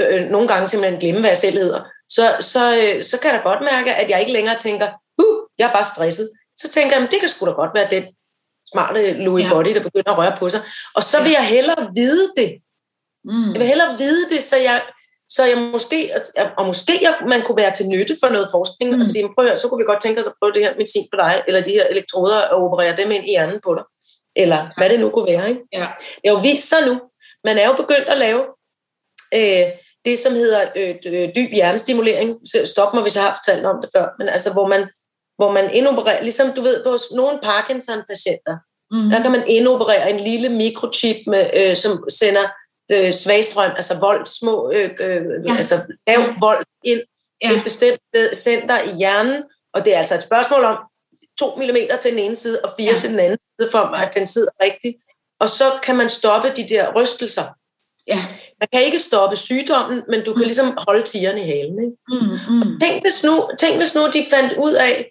øh, nogle gange simpelthen glemme, hvad jeg selv hedder, så, så, øh, så kan jeg da godt mærke, at jeg ikke længere tænker, uh, jeg er bare stresset. Så tænker jeg, det kan sgu da godt være den smarte Louis ja. Body, der begynder at røre på sig. Og så vil jeg hellere vide det. Mm. Jeg vil hellere vide det, så jeg, så jeg måske, og måske man kunne være til nytte for noget forskning, mm. og sige, prøv at, så kunne vi godt tænke os at prøve det her medicin på dig, eller de her elektroder, og operere dem ind i hjernen på dig. Eller ja. hvad det nu kunne være. Ikke? Ja. Det er jo vist sig nu. Man er jo begyndt at lave øh, det, som hedder øh, dyb hjernestimulering. Stop mig, hvis jeg har fortalt om det før. Men altså, hvor man, hvor man indopererer, ligesom du ved, på nogle Parkinson-patienter, mm. der kan man indoperere en lille mikrochip, med, øh, som sender øh, svagstrøm, altså vold, små, øh, øh, ja. altså lav vold ind ja. i et bestemt center i hjernen, og det er altså et spørgsmål om 2 mm til den ene side og 4 ja. til den anden side, for at den sidder rigtigt. Og så kan man stoppe de der rystelser. Ja. Man kan ikke stoppe sygdommen, men du kan mm. ligesom holde tigerne i halen. Ikke? Mm, mm. tænk, hvis nu, tænk hvis nu de fandt ud af,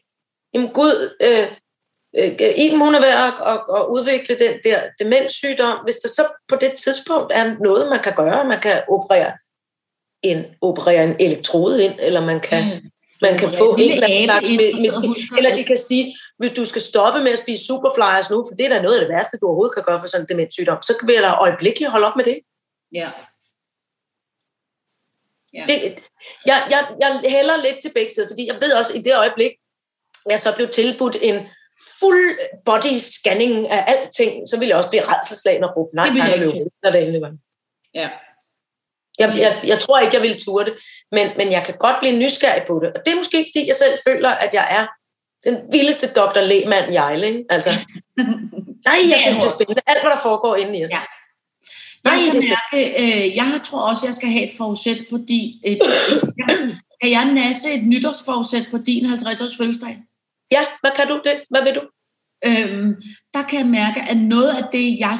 jamen gud, øh, øh, Iben hun er ved at, at, at udvikle den der demenssygdom, hvis der så på det tidspunkt er noget, man kan gøre, man kan operere en, operere en elektrode ind, eller man kan, mm. man kan få en eller anden slags medicin, eller de kan sige, hvis du skal stoppe med at spise superflyers nu, for det er da noget af det værste, du overhovedet kan gøre for sådan en demenssygdom, så vil jeg øjeblikkeligt holde op med det. Ja. ja. Det, jeg, jeg, jeg hælder lidt til begge sider, fordi jeg ved også, i det øjeblik, jeg så blev tilbudt en full body scanning af alting, så ville jeg også blive redselslagen og råbe, nej tak, jeg løbe, når det endelig var. Ja. Jeg, jeg, jeg tror ikke, jeg ville ture det, men, men jeg kan godt blive nysgerrig på det. Og det er måske, fordi jeg selv føler, at jeg er den vildeste Dr. Lehmann Jejling. Altså, nej, jeg synes, det er spændende. Alt, hvad der foregår inde i os. Ja. Jeg kan mærke, øh, jeg tror også, jeg skal have et forsæt på din... Et, et, kan jeg nasse et nytårsforsæt på din 50-års fødselsdag? Ja, hvad kan du det? Hvad vil du? Øhm, der kan jeg mærke, at noget af det, jeg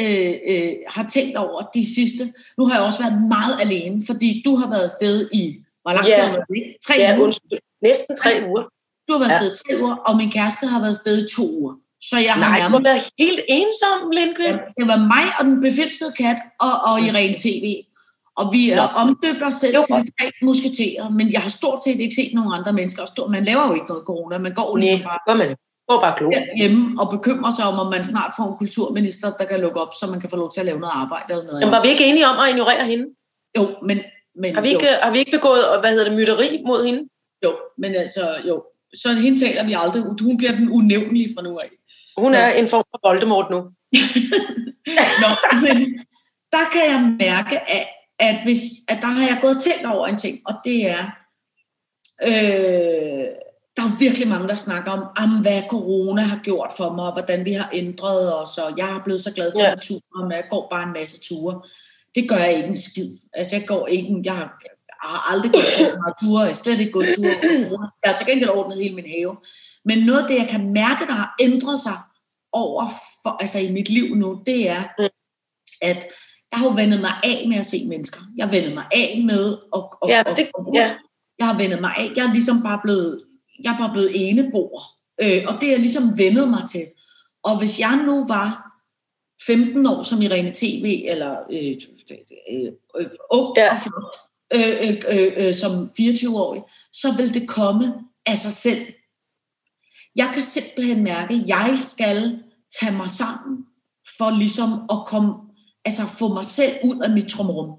øh, øh, har tænkt over de sidste... Nu har jeg også været meget alene, fordi du har været afsted i... Hvor lang tid ja. har det? Tre ja, uger? Undskyld. Næsten tre uger. Du har været ja. afsted tre uger, og min kæreste har været afsted i to uger. Så jeg har Nej, nærmest... du har været helt ensom, Lindqvist. Ja, det var mig og den befimsede kat og, og Irene TV. Og vi er omdøbt os selv til tre musketerer, men jeg har stort set ikke set nogen andre mennesker. Og stort, man laver jo ikke noget corona, man går lige bare, gør man går bare klog. hjemme og bekymrer sig om, om man snart får en kulturminister, der kan lukke op, så man kan få lov til at lave noget arbejde eller noget. Men var vi ikke enige om at ignorere hende? Jo, men... men har, vi ikke, jo. har vi ikke begået, hvad hedder det, mytteri mod hende? Jo, men altså, jo. Så hende taler vi aldrig. Hun bliver den unævnlige fra nu af. Hun er en form for Voldemort nu. Nå, men der kan jeg mærke, at at, hvis, at der har jeg gået tænkt over en ting, og det er, øh, der er virkelig mange, der snakker om, om, hvad corona har gjort for mig, og hvordan vi har ændret os, og jeg er blevet så glad for ja. naturen, og jeg går bare en masse ture. Det gør jeg ikke en skid. Altså, jeg går ikke, jeg har, jeg har aldrig gået ture, jeg har slet ikke gået ture. Jeg har til gengæld ordnet hele min have. Men noget af det, jeg kan mærke, der har ændret sig over for, altså i mit liv nu, det er, mm. at jeg har jo vendet mig af med at se mennesker. Jeg har vendet mig af med at, at, ja, det, ja. Jeg har vendet mig af. Jeg er ligesom bare blevet, jeg er bare blevet eneboer. Øh, og det er ligesom vendet mig til. Og hvis jeg nu var 15 år som Irene TV, eller øh, øh, øh, ung ja. og flot, øh, øh, øh, øh, som 24-årig, så vil det komme af sig selv. Jeg kan simpelthen mærke, at jeg skal tage mig sammen for ligesom at komme altså få mig selv ud af mit trumrum.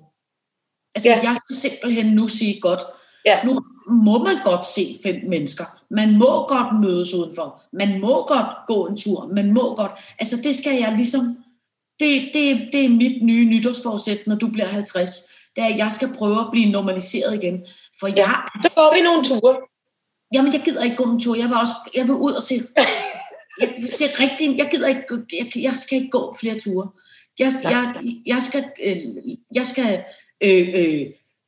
Altså, ja. jeg skal simpelthen nu sige godt, ja. nu må man godt se fem mennesker. Man må godt mødes udenfor. Man må godt gå en tur. Man må godt. Altså, det skal jeg ligesom... Det, det, det er mit nye nytårsforsæt, når du bliver 50. Det er, at jeg skal prøve at blive normaliseret igen. For jeg... Så går vi nogle ture. Jamen, jeg gider ikke gå en tur. Jeg vil, også, jeg vil ud og se... jeg, det er rigtigt. Jeg gider ikke... Jeg, jeg skal ikke gå flere ture. Jeg, jeg, jeg skal, øh, jeg skal øh, øh,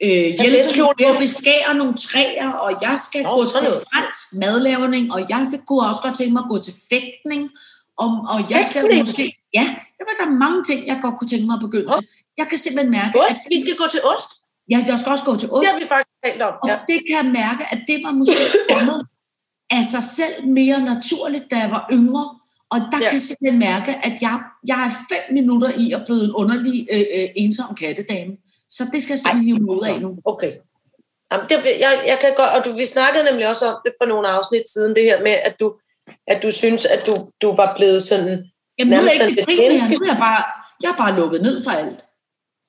øh, hjælpe med at beskære nogle træer, og jeg skal Nå, gå til fransk madlavning, og jeg kunne også godt tænke mig at gå til fægtning, om, og jeg skal måske... Ja, der var der mange ting, jeg godt kunne tænke mig at begynde til. jeg kan simpelthen mærke, Ost, vi skal gå til ost. Ja, jeg skal også gå til ost. Det har vi faktisk talt om. Og Ja. det kan jeg mærke, at det var måske kommet af sig selv mere naturligt, da jeg var yngre. Og der Ja. kan jeg simpelthen mærke, at jeg, jeg er fem minutter i at blive en underlig, øh, øh, ensom kattedame. Så det skal jeg simpelthen hive ud af nu. Okay. Jamen, det, jeg, jeg kan godt, og du, vi snakkede nemlig også om det for nogle afsnit siden, det her med, at du, at du synes, at du, du var blevet sådan... Jamen, nu er jeg ikke nu er jeg bare, jeg er bare lukket ned for alt.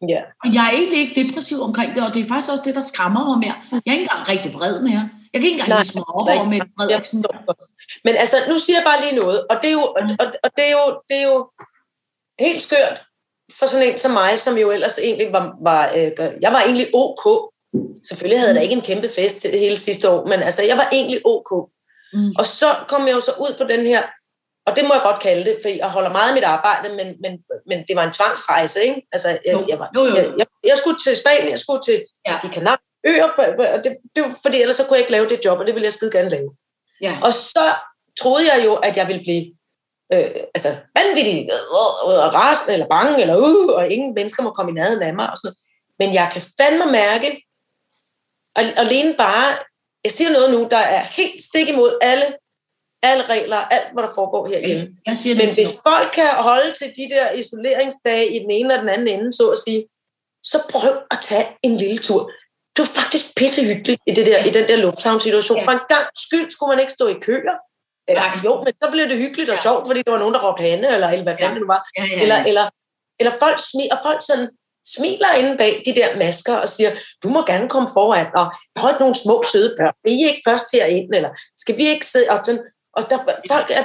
Ja. Og jeg er egentlig ikke depressiv omkring det, og det er faktisk også det, der skræmmer mig mere. Jeg er ikke engang rigtig vred mere. Jeg kan ikke engang lide mig op over med Frederiksen. Men altså, nu siger jeg bare lige noget, og det er jo, og, og, og det er jo, det er jo helt skørt for sådan en som mig, som jo ellers egentlig var, var øh, jeg var egentlig ok. Selvfølgelig havde jeg da ikke en kæmpe fest hele sidste år, men altså, jeg var egentlig ok. Mm. Og så kom jeg jo så ud på den her, og det må jeg godt kalde det, for jeg holder meget af mit arbejde, men, men, men det var en tvangsrejse, ikke? Altså, jeg, Jo. jeg, var, Jo, jo, jeg, jeg, jeg skulle til Spanien, jeg skulle til Ja. de kanarøer, og det, det, fordi ellers så kunne jeg ikke lave det job, og det ville jeg skide gerne lave. Ja. Og så troede jeg jo, at jeg ville blive øh, altså, vanvittig øh, øh, rasende eller bange, eller uh, og ingen mennesker må komme i nærheden af mig. Og sådan noget. Men jeg kan fandme mærke, og alene bare, jeg siger noget nu, der er helt stik imod alle, alle regler, alt hvad der foregår herhjemme. Jeg siger det Men hvis folk kan holde til de der isoleringsdage i den ene og den anden ende, så at sige, så prøv at tage en lille tur. Det var faktisk pissehyggeligt i, det der, i den der lufthavn-situation. Ja. For en gang skyld skulle man ikke stå i køer. Eller, Nej. jo, men så blev det hyggeligt og Ja. sjovt, fordi der var nogen, der råbte hande, eller, eller hvad fanden Ja. det nu var. Ja, ja, Eller, ja. eller, eller folk, smi, og folk sådan smiler inde bag de der masker og siger, du må gerne komme foran, og hold nogle små søde børn. Vil I ikke først herind, eller skal vi ikke sidde? Og, sådan, og der, folk er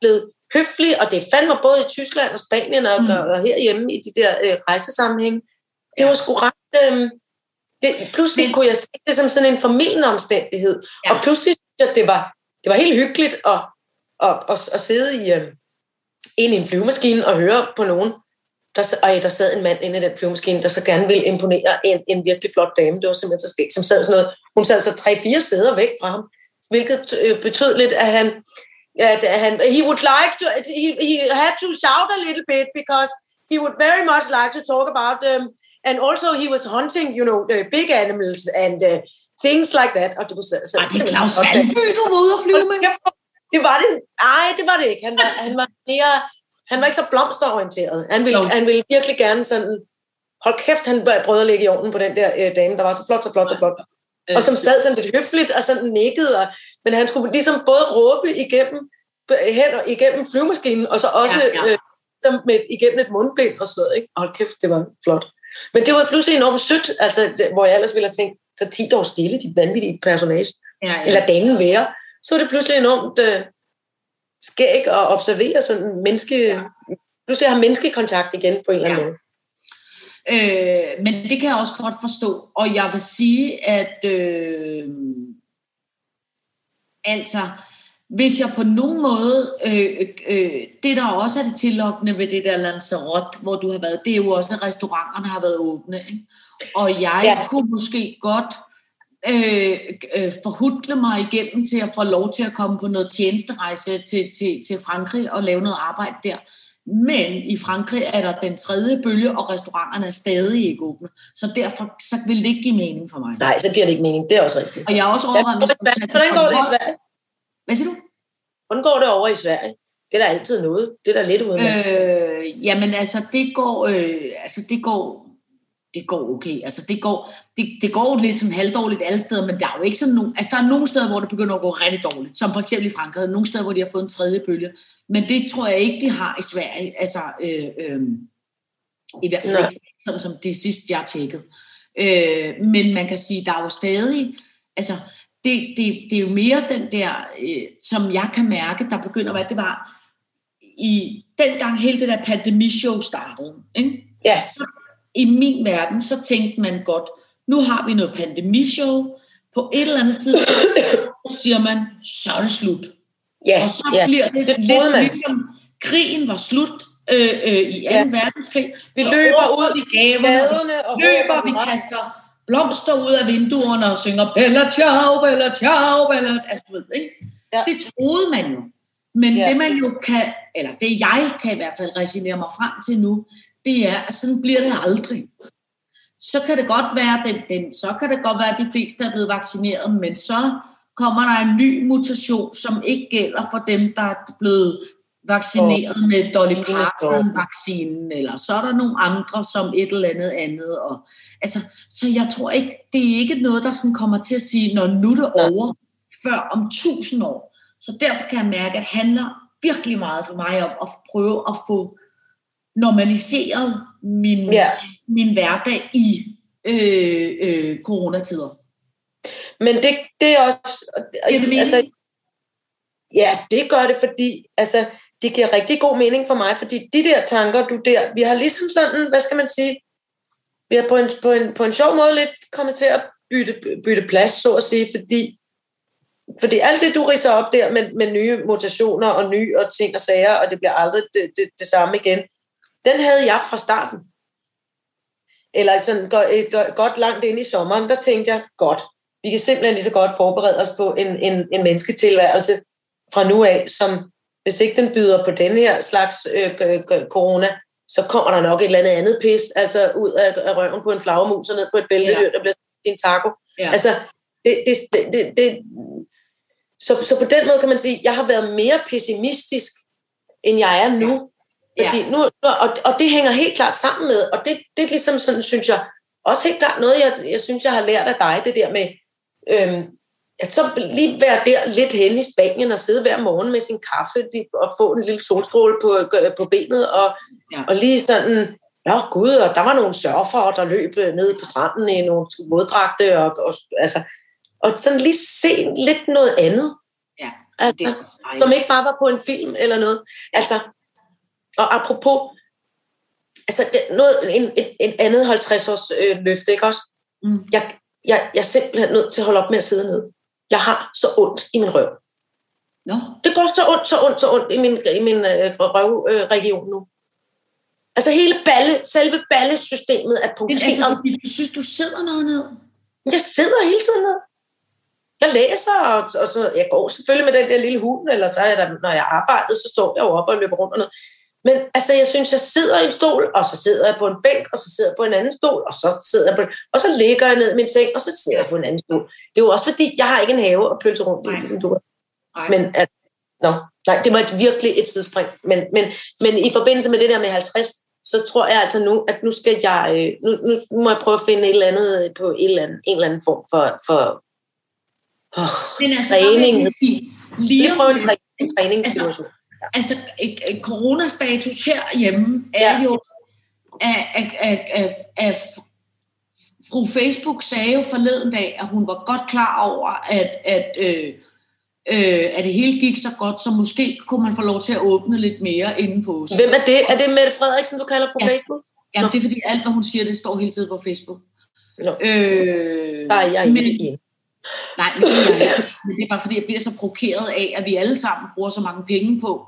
blevet høflige, og det er fandme både i Tyskland og Spanien og, Mm. og herhjemme i de der øh, rejsesammenhænge. Det var sgu ret... Øh, det, pludselig Men- kunne jeg se det som sådan en formidlende omstændighed. Ja. Ja. Og pludselig synes jeg, at det var, det var helt hyggeligt at, at, at, at sidde i, øh, ind i en flyvemaskine og høre på nogen, der, og der sad en mand inde i den flyvemaskine, der så gerne ville imponere en, en virkelig flot dame. Det var simpelthen så skægt, som sad sådan noget. Hun sad så tre-fire sæder væk fra ham, hvilket øh, betød lidt, at han, at han, he would like to, he, he had to shout a little bit, because he would very much like to talk about, um, and also he was hunting, you know, the big animals and uh, things like that. Og det var så, så, Var det Claus Valby, du var ude at flyve med? det var det. Nej, det var det ikke. Han var, han var mere... Han var ikke så blomsterorienteret. Han ville, Jo. han ville virkelig gerne sådan... Hold kæft, han prøvede at lægge i ovnen på den der øh, dame, der var så flot, så flot, så flot. Og som sad sådan lidt høfligt og sådan nikkede. Og, men han skulle ligesom både råbe igennem, hen og igennem flyvemaskinen, og så også Ja, ja. Øh, med, igennem et mundbind og sådan noget. Ikke? Hold kæft, det var flot. Men det var pludselig enormt sødt, altså, det, hvor jeg ellers ville have tænkt, så 10 år stille, de vanvittige personage Ja, ja. eller damen være, så er det pludselig enormt øh, skæg at observere sådan menneske... Ja. Pludselig har menneskekontakt igen på en eller anden Ja. måde. Øh, men det kan jeg også godt forstå. Og jeg vil sige, at øh, altså, hvis jeg på nogen måde, øh, øh, det der også er det tillokkende ved det der Lanzarote, hvor du har været, det er jo også, at restauranterne har været åbne. Ikke? Og jeg ja. Kunne måske godt øh, øh, forhudle mig igennem til at få lov til at komme på noget tjenesterejse til, til, til Frankrig og lave noget arbejde der. Men i Frankrig er der den tredje bølge, og restauranterne er stadig ikke åbne. Så derfor så vil det ikke give mening for mig. Nej, så giver det ikke mening. Det er også rigtigt. Og jeg er også overvejet, til Hvordan går det i. Sverige? Hvad siger du? Hvordan går det over i Sverige? Det er der altid noget. Det er der lidt uden. Øh, Øh, jamen altså, det går, øh, altså, det går, det går okay. Altså, det går, det, det går lidt sådan halvdårligt alle steder, men der er jo ikke sådan nogen, altså, der er nogle steder, hvor det begynder at gå rigtig dårligt, som for eksempel i Frankrig, er nogle steder, hvor de har fået en tredje bølge, men det tror jeg ikke, de har i Sverige, altså, øh, øh, i hvert fald Nej. ikke sådan som det sidste, jeg har tjekket. Øh, men man kan sige, der er jo stadig, altså, det, det, det er jo mere den der, øh, som jeg kan mærke, der begynder at være, det var i dengang hele det der pandemishow startede, ikke? ja, så i min verden, så tænkte man godt, nu har vi noget pandemishow, på et eller andet tidspunkt, så siger man, så er det slut. ja, Og så ja. bliver det, Det lidt man. ligesom, krigen var slut øh, øh, i 2. Ja. verdenskrig. Vi så løber ud gaverne, Gaderne og løber, vi kaster blomster ud af vinduerne og synger Bella ciao, Bella ciao, Bella... Altså, ved, ikke? Ja. Det troede man jo. Men Ja. det man jo kan, eller det jeg kan i hvert fald resignere mig frem til nu, det er, at sådan bliver det aldrig. Så kan det godt være, den, den, så kan det godt være, at de fleste er blevet vaccineret, men så kommer der en ny mutation, som ikke gælder for dem, der er blevet vaccineret oh. med Dolly Parton-vaccinen, eller så er der nogle andre som et eller andet andet. Og, altså, så jeg tror ikke, det er ikke noget, der sådan kommer til at sige, når nu er det over, før om tusind år. Så derfor kan jeg mærke, at det handler virkelig meget for mig om at prøve at få normaliseret min, ja. min hverdag i øh, øh, coronatider. Men det, det er også... Det er det altså, ja, det gør det, fordi altså, det giver rigtig god mening for mig, fordi de der tanker, du der, vi har ligesom sådan, hvad skal man sige, vi har på en, på en, på en sjov måde lidt kommet til at bytte, bytte plads, så at sige, fordi, fordi alt det, du riser op der med, med nye mutationer og nye og ting og sager, og det bliver aldrig det, det, det samme igen, den havde jeg fra starten. Eller sådan godt, godt langt ind i sommeren, der tænkte jeg, godt, vi kan simpelthen lige så godt forberede os på en, en, en mennesketilværelse fra nu af, som hvis ikke den byder på den her slags øh, corona, så kommer der nok et eller andet andet pis, altså ud af, af røven på en flagermus og ned på et bæltedyr, ja. der bliver en taco. Ja. Altså, det, det, det, det, så, så på den måde kan man sige, at jeg har været mere pessimistisk, end jeg er nu. Ja. Fordi nu og, og det hænger helt klart sammen med, og det, det er ligesom sådan, synes jeg, også helt klart noget, jeg, jeg synes, jeg har lært af dig, det der med, øhm, at så lige være der lidt hen i Spanien og sidde hver morgen med sin kaffe og få en lille solstråle på, på benet og, ja. og lige sådan, ja gud, og der var nogle surfer, der løb ned på stranden i nogle våddragte og, og, altså, og sådan lige se lidt noget andet. Ja, det altså, som ikke bare var på en film eller noget. Altså, og apropos, altså noget, en, et, et andet 50-års øh, løfte, ikke også? Mm. Jeg, jeg, jeg er simpelthen nødt til at holde op med at sidde ned jeg har så ondt i min røv. Nå. Det går så ondt, så ondt, så ondt i min, i min øh, røvregion øh, nu. Altså hele balle, selve ballesystemet er punkteret. Men altså, du synes, du sidder noget ned? Jeg sidder hele tiden ned. Jeg læser, og, og så, jeg går selvfølgelig med den der lille hund, eller så er jeg der, når jeg arbejder, så står jeg jo op og løber rundt og noget. Men altså, jeg synes, jeg sidder i en stol, og så sidder jeg på en bænk, og så sidder jeg på en anden stol, og så sidder jeg på og så ligger jeg ned i min seng, og så sidder jeg på en anden stol. Det er jo også fordi, jeg har ikke en have at pølse rundt i, ligesom du har. Men at, no, nej, det var et virkelig et tidsspring. Men, men, men i forbindelse med det der med 50, så tror jeg altså nu, at nu skal jeg, øh, nu, nu må jeg prøve at finde et eller andet på et eller andet, en eller anden form for, for oh, men altså, træning. Lige, prøve en, træ, en træningssituation. Altså, altså et, et coronastatus herhjemme er ja. jo, at, at, at, at, at fru Facebook sagde jo forleden dag, at hun var godt klar over, at, at, øh, øh, at det hele gik så godt, så måske kunne man få lov til at åbne lidt mere inden på. Hvem er det? Er det Mette Frederiksen, du kalder fru ja. Facebook? Ja, det er fordi alt, hvad hun siger, det står hele tiden på Facebook. Nå. Øh, Nej, jeg er men, ikke Nej, det, er, jeg, men det er bare fordi, jeg bliver så provokeret af, at vi alle sammen bruger så mange penge på,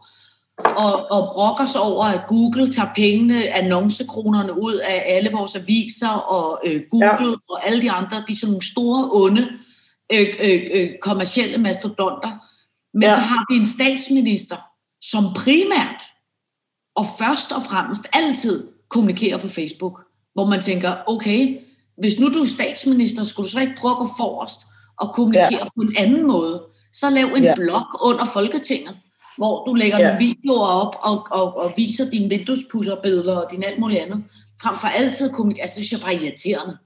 og, og brokker sig over, at Google tager pengene, annoncekronerne ud af alle vores aviser, og øh, Google ja. og alle de andre, de er sådan nogle store, onde, øh, øh, øh, kommercielle mastodonter. Men ja. så har vi en statsminister, som primært og først og fremmest altid kommunikerer på Facebook, hvor man tænker, okay, hvis nu du er statsminister, skulle du så ikke prøve at gå forrest og kommunikere ja. på en anden måde? Så lav en ja. blog under Folketinget, hvor du lægger ja. nogle videoer op og, og, og viser dine vinduespusserbilleder og din alt muligt andet, frem for altid kommunikere. Altså, det synes jeg bare irriterende.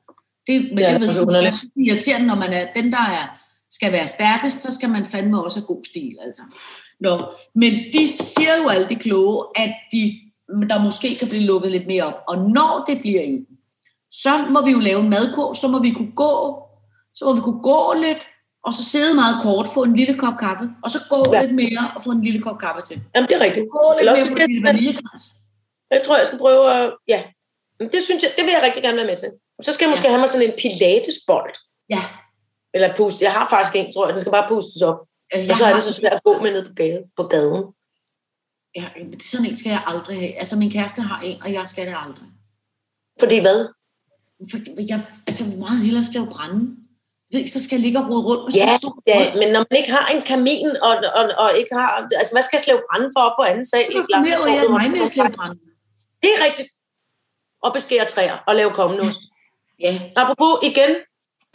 Det, men ja, jeg ved, det er irriterende, når man er den, der er, skal være stærkest, så skal man fandme også have god stil. Altså. Nå, men de siger jo alle de kloge, at de, der måske kan blive lukket lidt mere op. Og når det bliver i så må vi jo lave en madkurv, så må vi kunne gå, så må vi kunne gå lidt, og så sidde meget kort, få en lille kop kaffe, og så gå ja. lidt mere og få en lille kop kaffe til. Jamen, det er rigtigt. Gå lidt Eller mere på vaniljekras. Jeg tror, jeg skal prøve at... Ja, det, synes jeg, det vil jeg rigtig gerne være med til. Så skal jeg måske ja. have mig sådan en pilatesbold. Ja. Eller puste. Jeg har faktisk en, tror jeg. Den skal bare pustes op. Jeg og så er den så svært at gå med ned på gaden. På gaden. Ja, sådan en skal jeg aldrig have. Altså, min kæreste har en, og jeg skal det aldrig. Fordi hvad? Fordi jeg altså, meget hellere skal brænde så skal ligge og rode rundt med ja, så stor ja, men når man ikke har en kamin, og, og, og ikke har, altså hvad skal jeg slæve brænde for op på anden sal? Det er mere, jeg mig med at slæve brænde. Det er rigtigt. og beskære træer og lave kommenost. Ja, Apropos igen,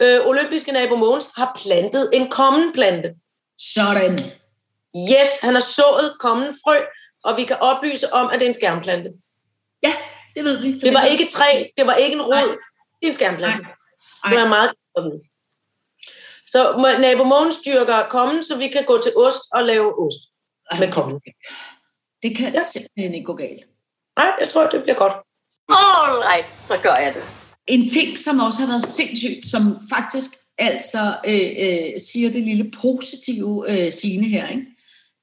øh, olympiske nabo Mogens har plantet en kommenplante. sådan. Yes, han har sået kommen frø, og vi kan oplyse om, at det er en skærmplante. Ja, det ved vi. Det var ikke et træ, det var ikke en rod, Nej. det er en skærmplante. Nej. Det var meget glad. Så nabo Mogens dyrker kommen, så vi kan gå til ost og lave ost med kommen. Det kan Ja. simpelthen ikke gå galt. Nej, jeg tror, det bliver godt. All right, så gør jeg det. En ting, som også har været sindssygt, som faktisk altså øh, øh, siger det lille positive øh, sine her, ikke?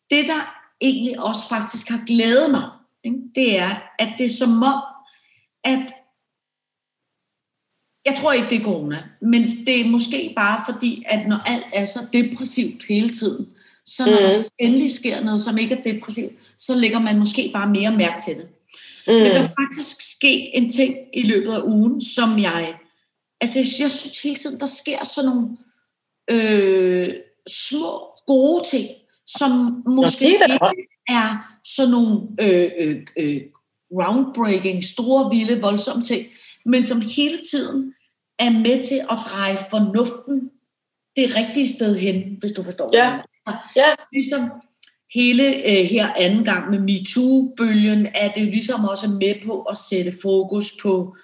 det der egentlig også faktisk har glædet mig, ikke? det er, at det er som om, at jeg tror ikke, det er corona, men det er måske bare fordi, at når alt er så depressivt hele tiden, så når Mhm. der endelig sker noget, som ikke er depressivt, så lægger man måske bare mere mærke til det. Mm. Men der er faktisk sket en ting i løbet af ugen, som jeg... Altså, jeg, synes hele tiden, der sker sådan nogle øh, små, gode ting, som måske det er ikke er sådan nogle øh, øh, øh, groundbreaking, store, vilde, voldsomme ting, men som hele tiden er med til at dreje fornuften det rigtige sted hen, hvis du forstår. Ja. mener. Ja, Ligesom hele øh, her anden gang med MeToo-bølgen, er det jo ligesom også med på at sætte fokus på,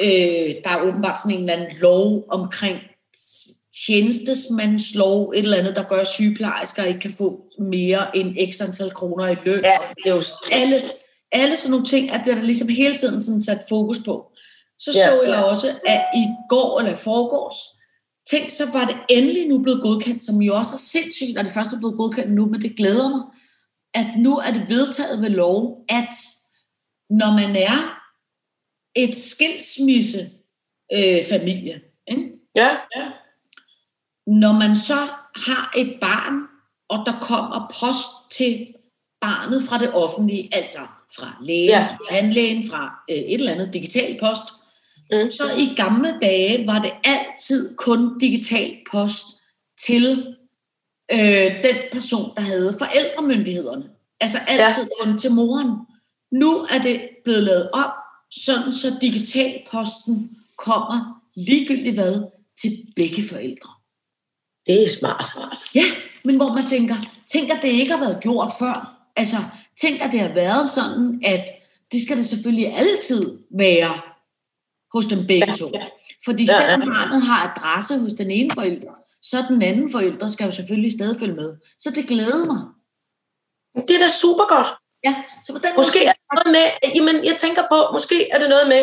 øh, der er åbenbart sådan en eller anden lov omkring tjenestesmandslov, et eller andet, der gør, at sygeplejersker ikke kan få mere end ekstra antal kroner i løn. ja det er jo Alle, alle sådan nogle ting, at bliver der ligesom hele tiden sådan sat fokus på. Så Ja, så jeg ja. også, at i går eller forgårs, tænk, så var det endelig nu blevet godkendt, som jo også er sindssygt, og det første er blevet godkendt nu, men det glæder mig, at nu er det vedtaget ved lov, at når man er et skilsmisse øh, familie, ikke? Ja, ja. når man så har et barn, og der kommer post til barnet fra det offentlige, altså fra lægen, ja. fra tandlægen, fra øh, et eller andet digital post, Mm. så i gamle dage var det altid kun digital post til øh, den person, der havde forældremyndighederne. Altså altid ja. kun til moren. Nu er det blevet lavet om, sådan så digitalposten kommer ligegyldigt hvad til begge forældre. Det er smart. Ja, men hvor man tænker, tænk at det ikke har været gjort før. Altså, tænk at det har været sådan, at det skal det selvfølgelig altid være hos dem begge to. Ja. Fordi Ja, selvom ja. barnet har adresse hos den ene forælder, så den anden forælder skal jo selvfølgelig stadig følge med. Så det glæder mig. Det er da super godt. Ja, så på den Måske måde, er det noget med, jamen jeg tænker på, måske er det noget med,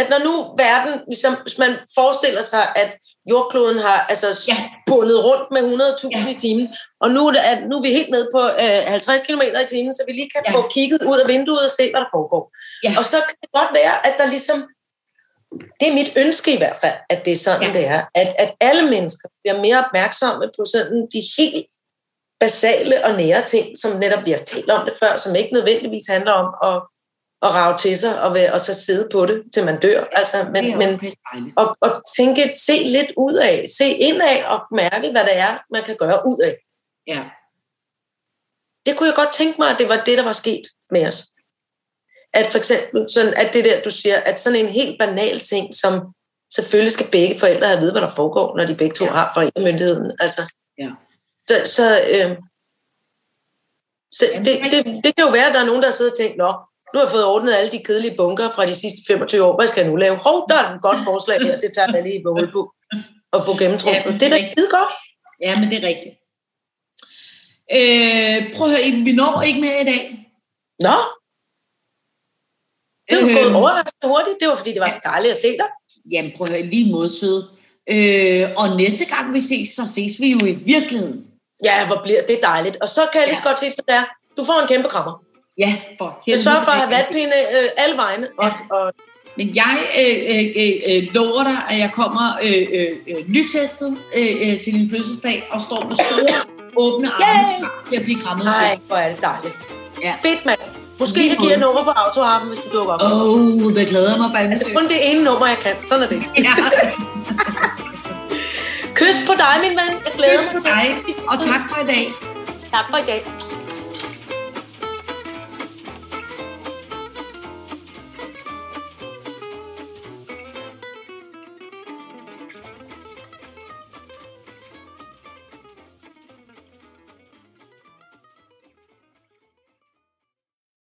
at når nu verden, ligesom, hvis man forestiller sig, at jordkloden har altså Ja. spundet rundt med 100.000 Ja. i timen, og nu er, det, at, nu er vi helt nede på øh, 50 km i timen, så vi lige kan Ja. få kigget ud af vinduet og se, hvad der foregår. Ja. Og så kan det godt være, at der ligesom, det er mit ønske i hvert fald, at det er sådan, Ja. det er, at, at alle mennesker bliver mere opmærksomme på sådan de helt basale og nære ting, som netop vi har talt om det før, som ikke nødvendigvis handler om at, at rave til sig og, og så sidde på det, til man dør. Altså, det men, er men og, og tænke, se lidt ud af, se indad og mærke, hvad det er, man kan gøre ud af. Ja. Det kunne jeg godt tænke mig, at det var det, der var sket med os. At for eksempel, sådan, at det der, du siger, at sådan en helt banal ting, som selvfølgelig skal begge forældre have at vide, hvad der foregår, når de begge to Ja. har forældremyndigheden. Altså, Ja. Så, så, øh, så Jamen, det, det det, det kan jo være, at der er nogen, der sidder og tænker, nå, nu har jeg fået ordnet alle de kedelige bunker fra de sidste 25 år. Hvad skal jeg nu lave? Hov, der er et godt forslag her. Det tager jeg lige på hul på og få gennemtrumfet. Ja, Ja, det er da skide godt. ja, men det er rigtigt. Øh, prøv at høre, vi når ikke mere i dag. Nå, det var Øhm. gået overraskende hurtigt. Det var, fordi det var så dejligt at se dig. Jamen, prøv at høre, lige mod søde. Øh, og næste gang vi ses, så ses vi jo i virkeligheden. Ja, hvor bliver det dejligt. Og så kan jeg lige Ja. godt se, at det er, du får en kæmpe krammer. Ja, for Jeg helvede. sørger for at have vatpinde øh, alle vegne. Og, og, Men jeg øh, øh, øh, øh, lover dig, at jeg kommer øh, øh, øh, nytestet øh, øh, til din fødselsdag og står med store, åbne arme Yay! til at blive krammet. nej, hvor er det dejligt. Ja. Fedt, mand. Måske jeg giver måde. nummer på autoharpen, hvis du dukker op. Åh, oh, det glæder jeg mig fandme Altså kun det ene nummer, jeg kan. Sådan er det. Ja, Kys på dig, min ven. Jeg glæder kys mig på til dig, og tak for i dag. Tak for i dag.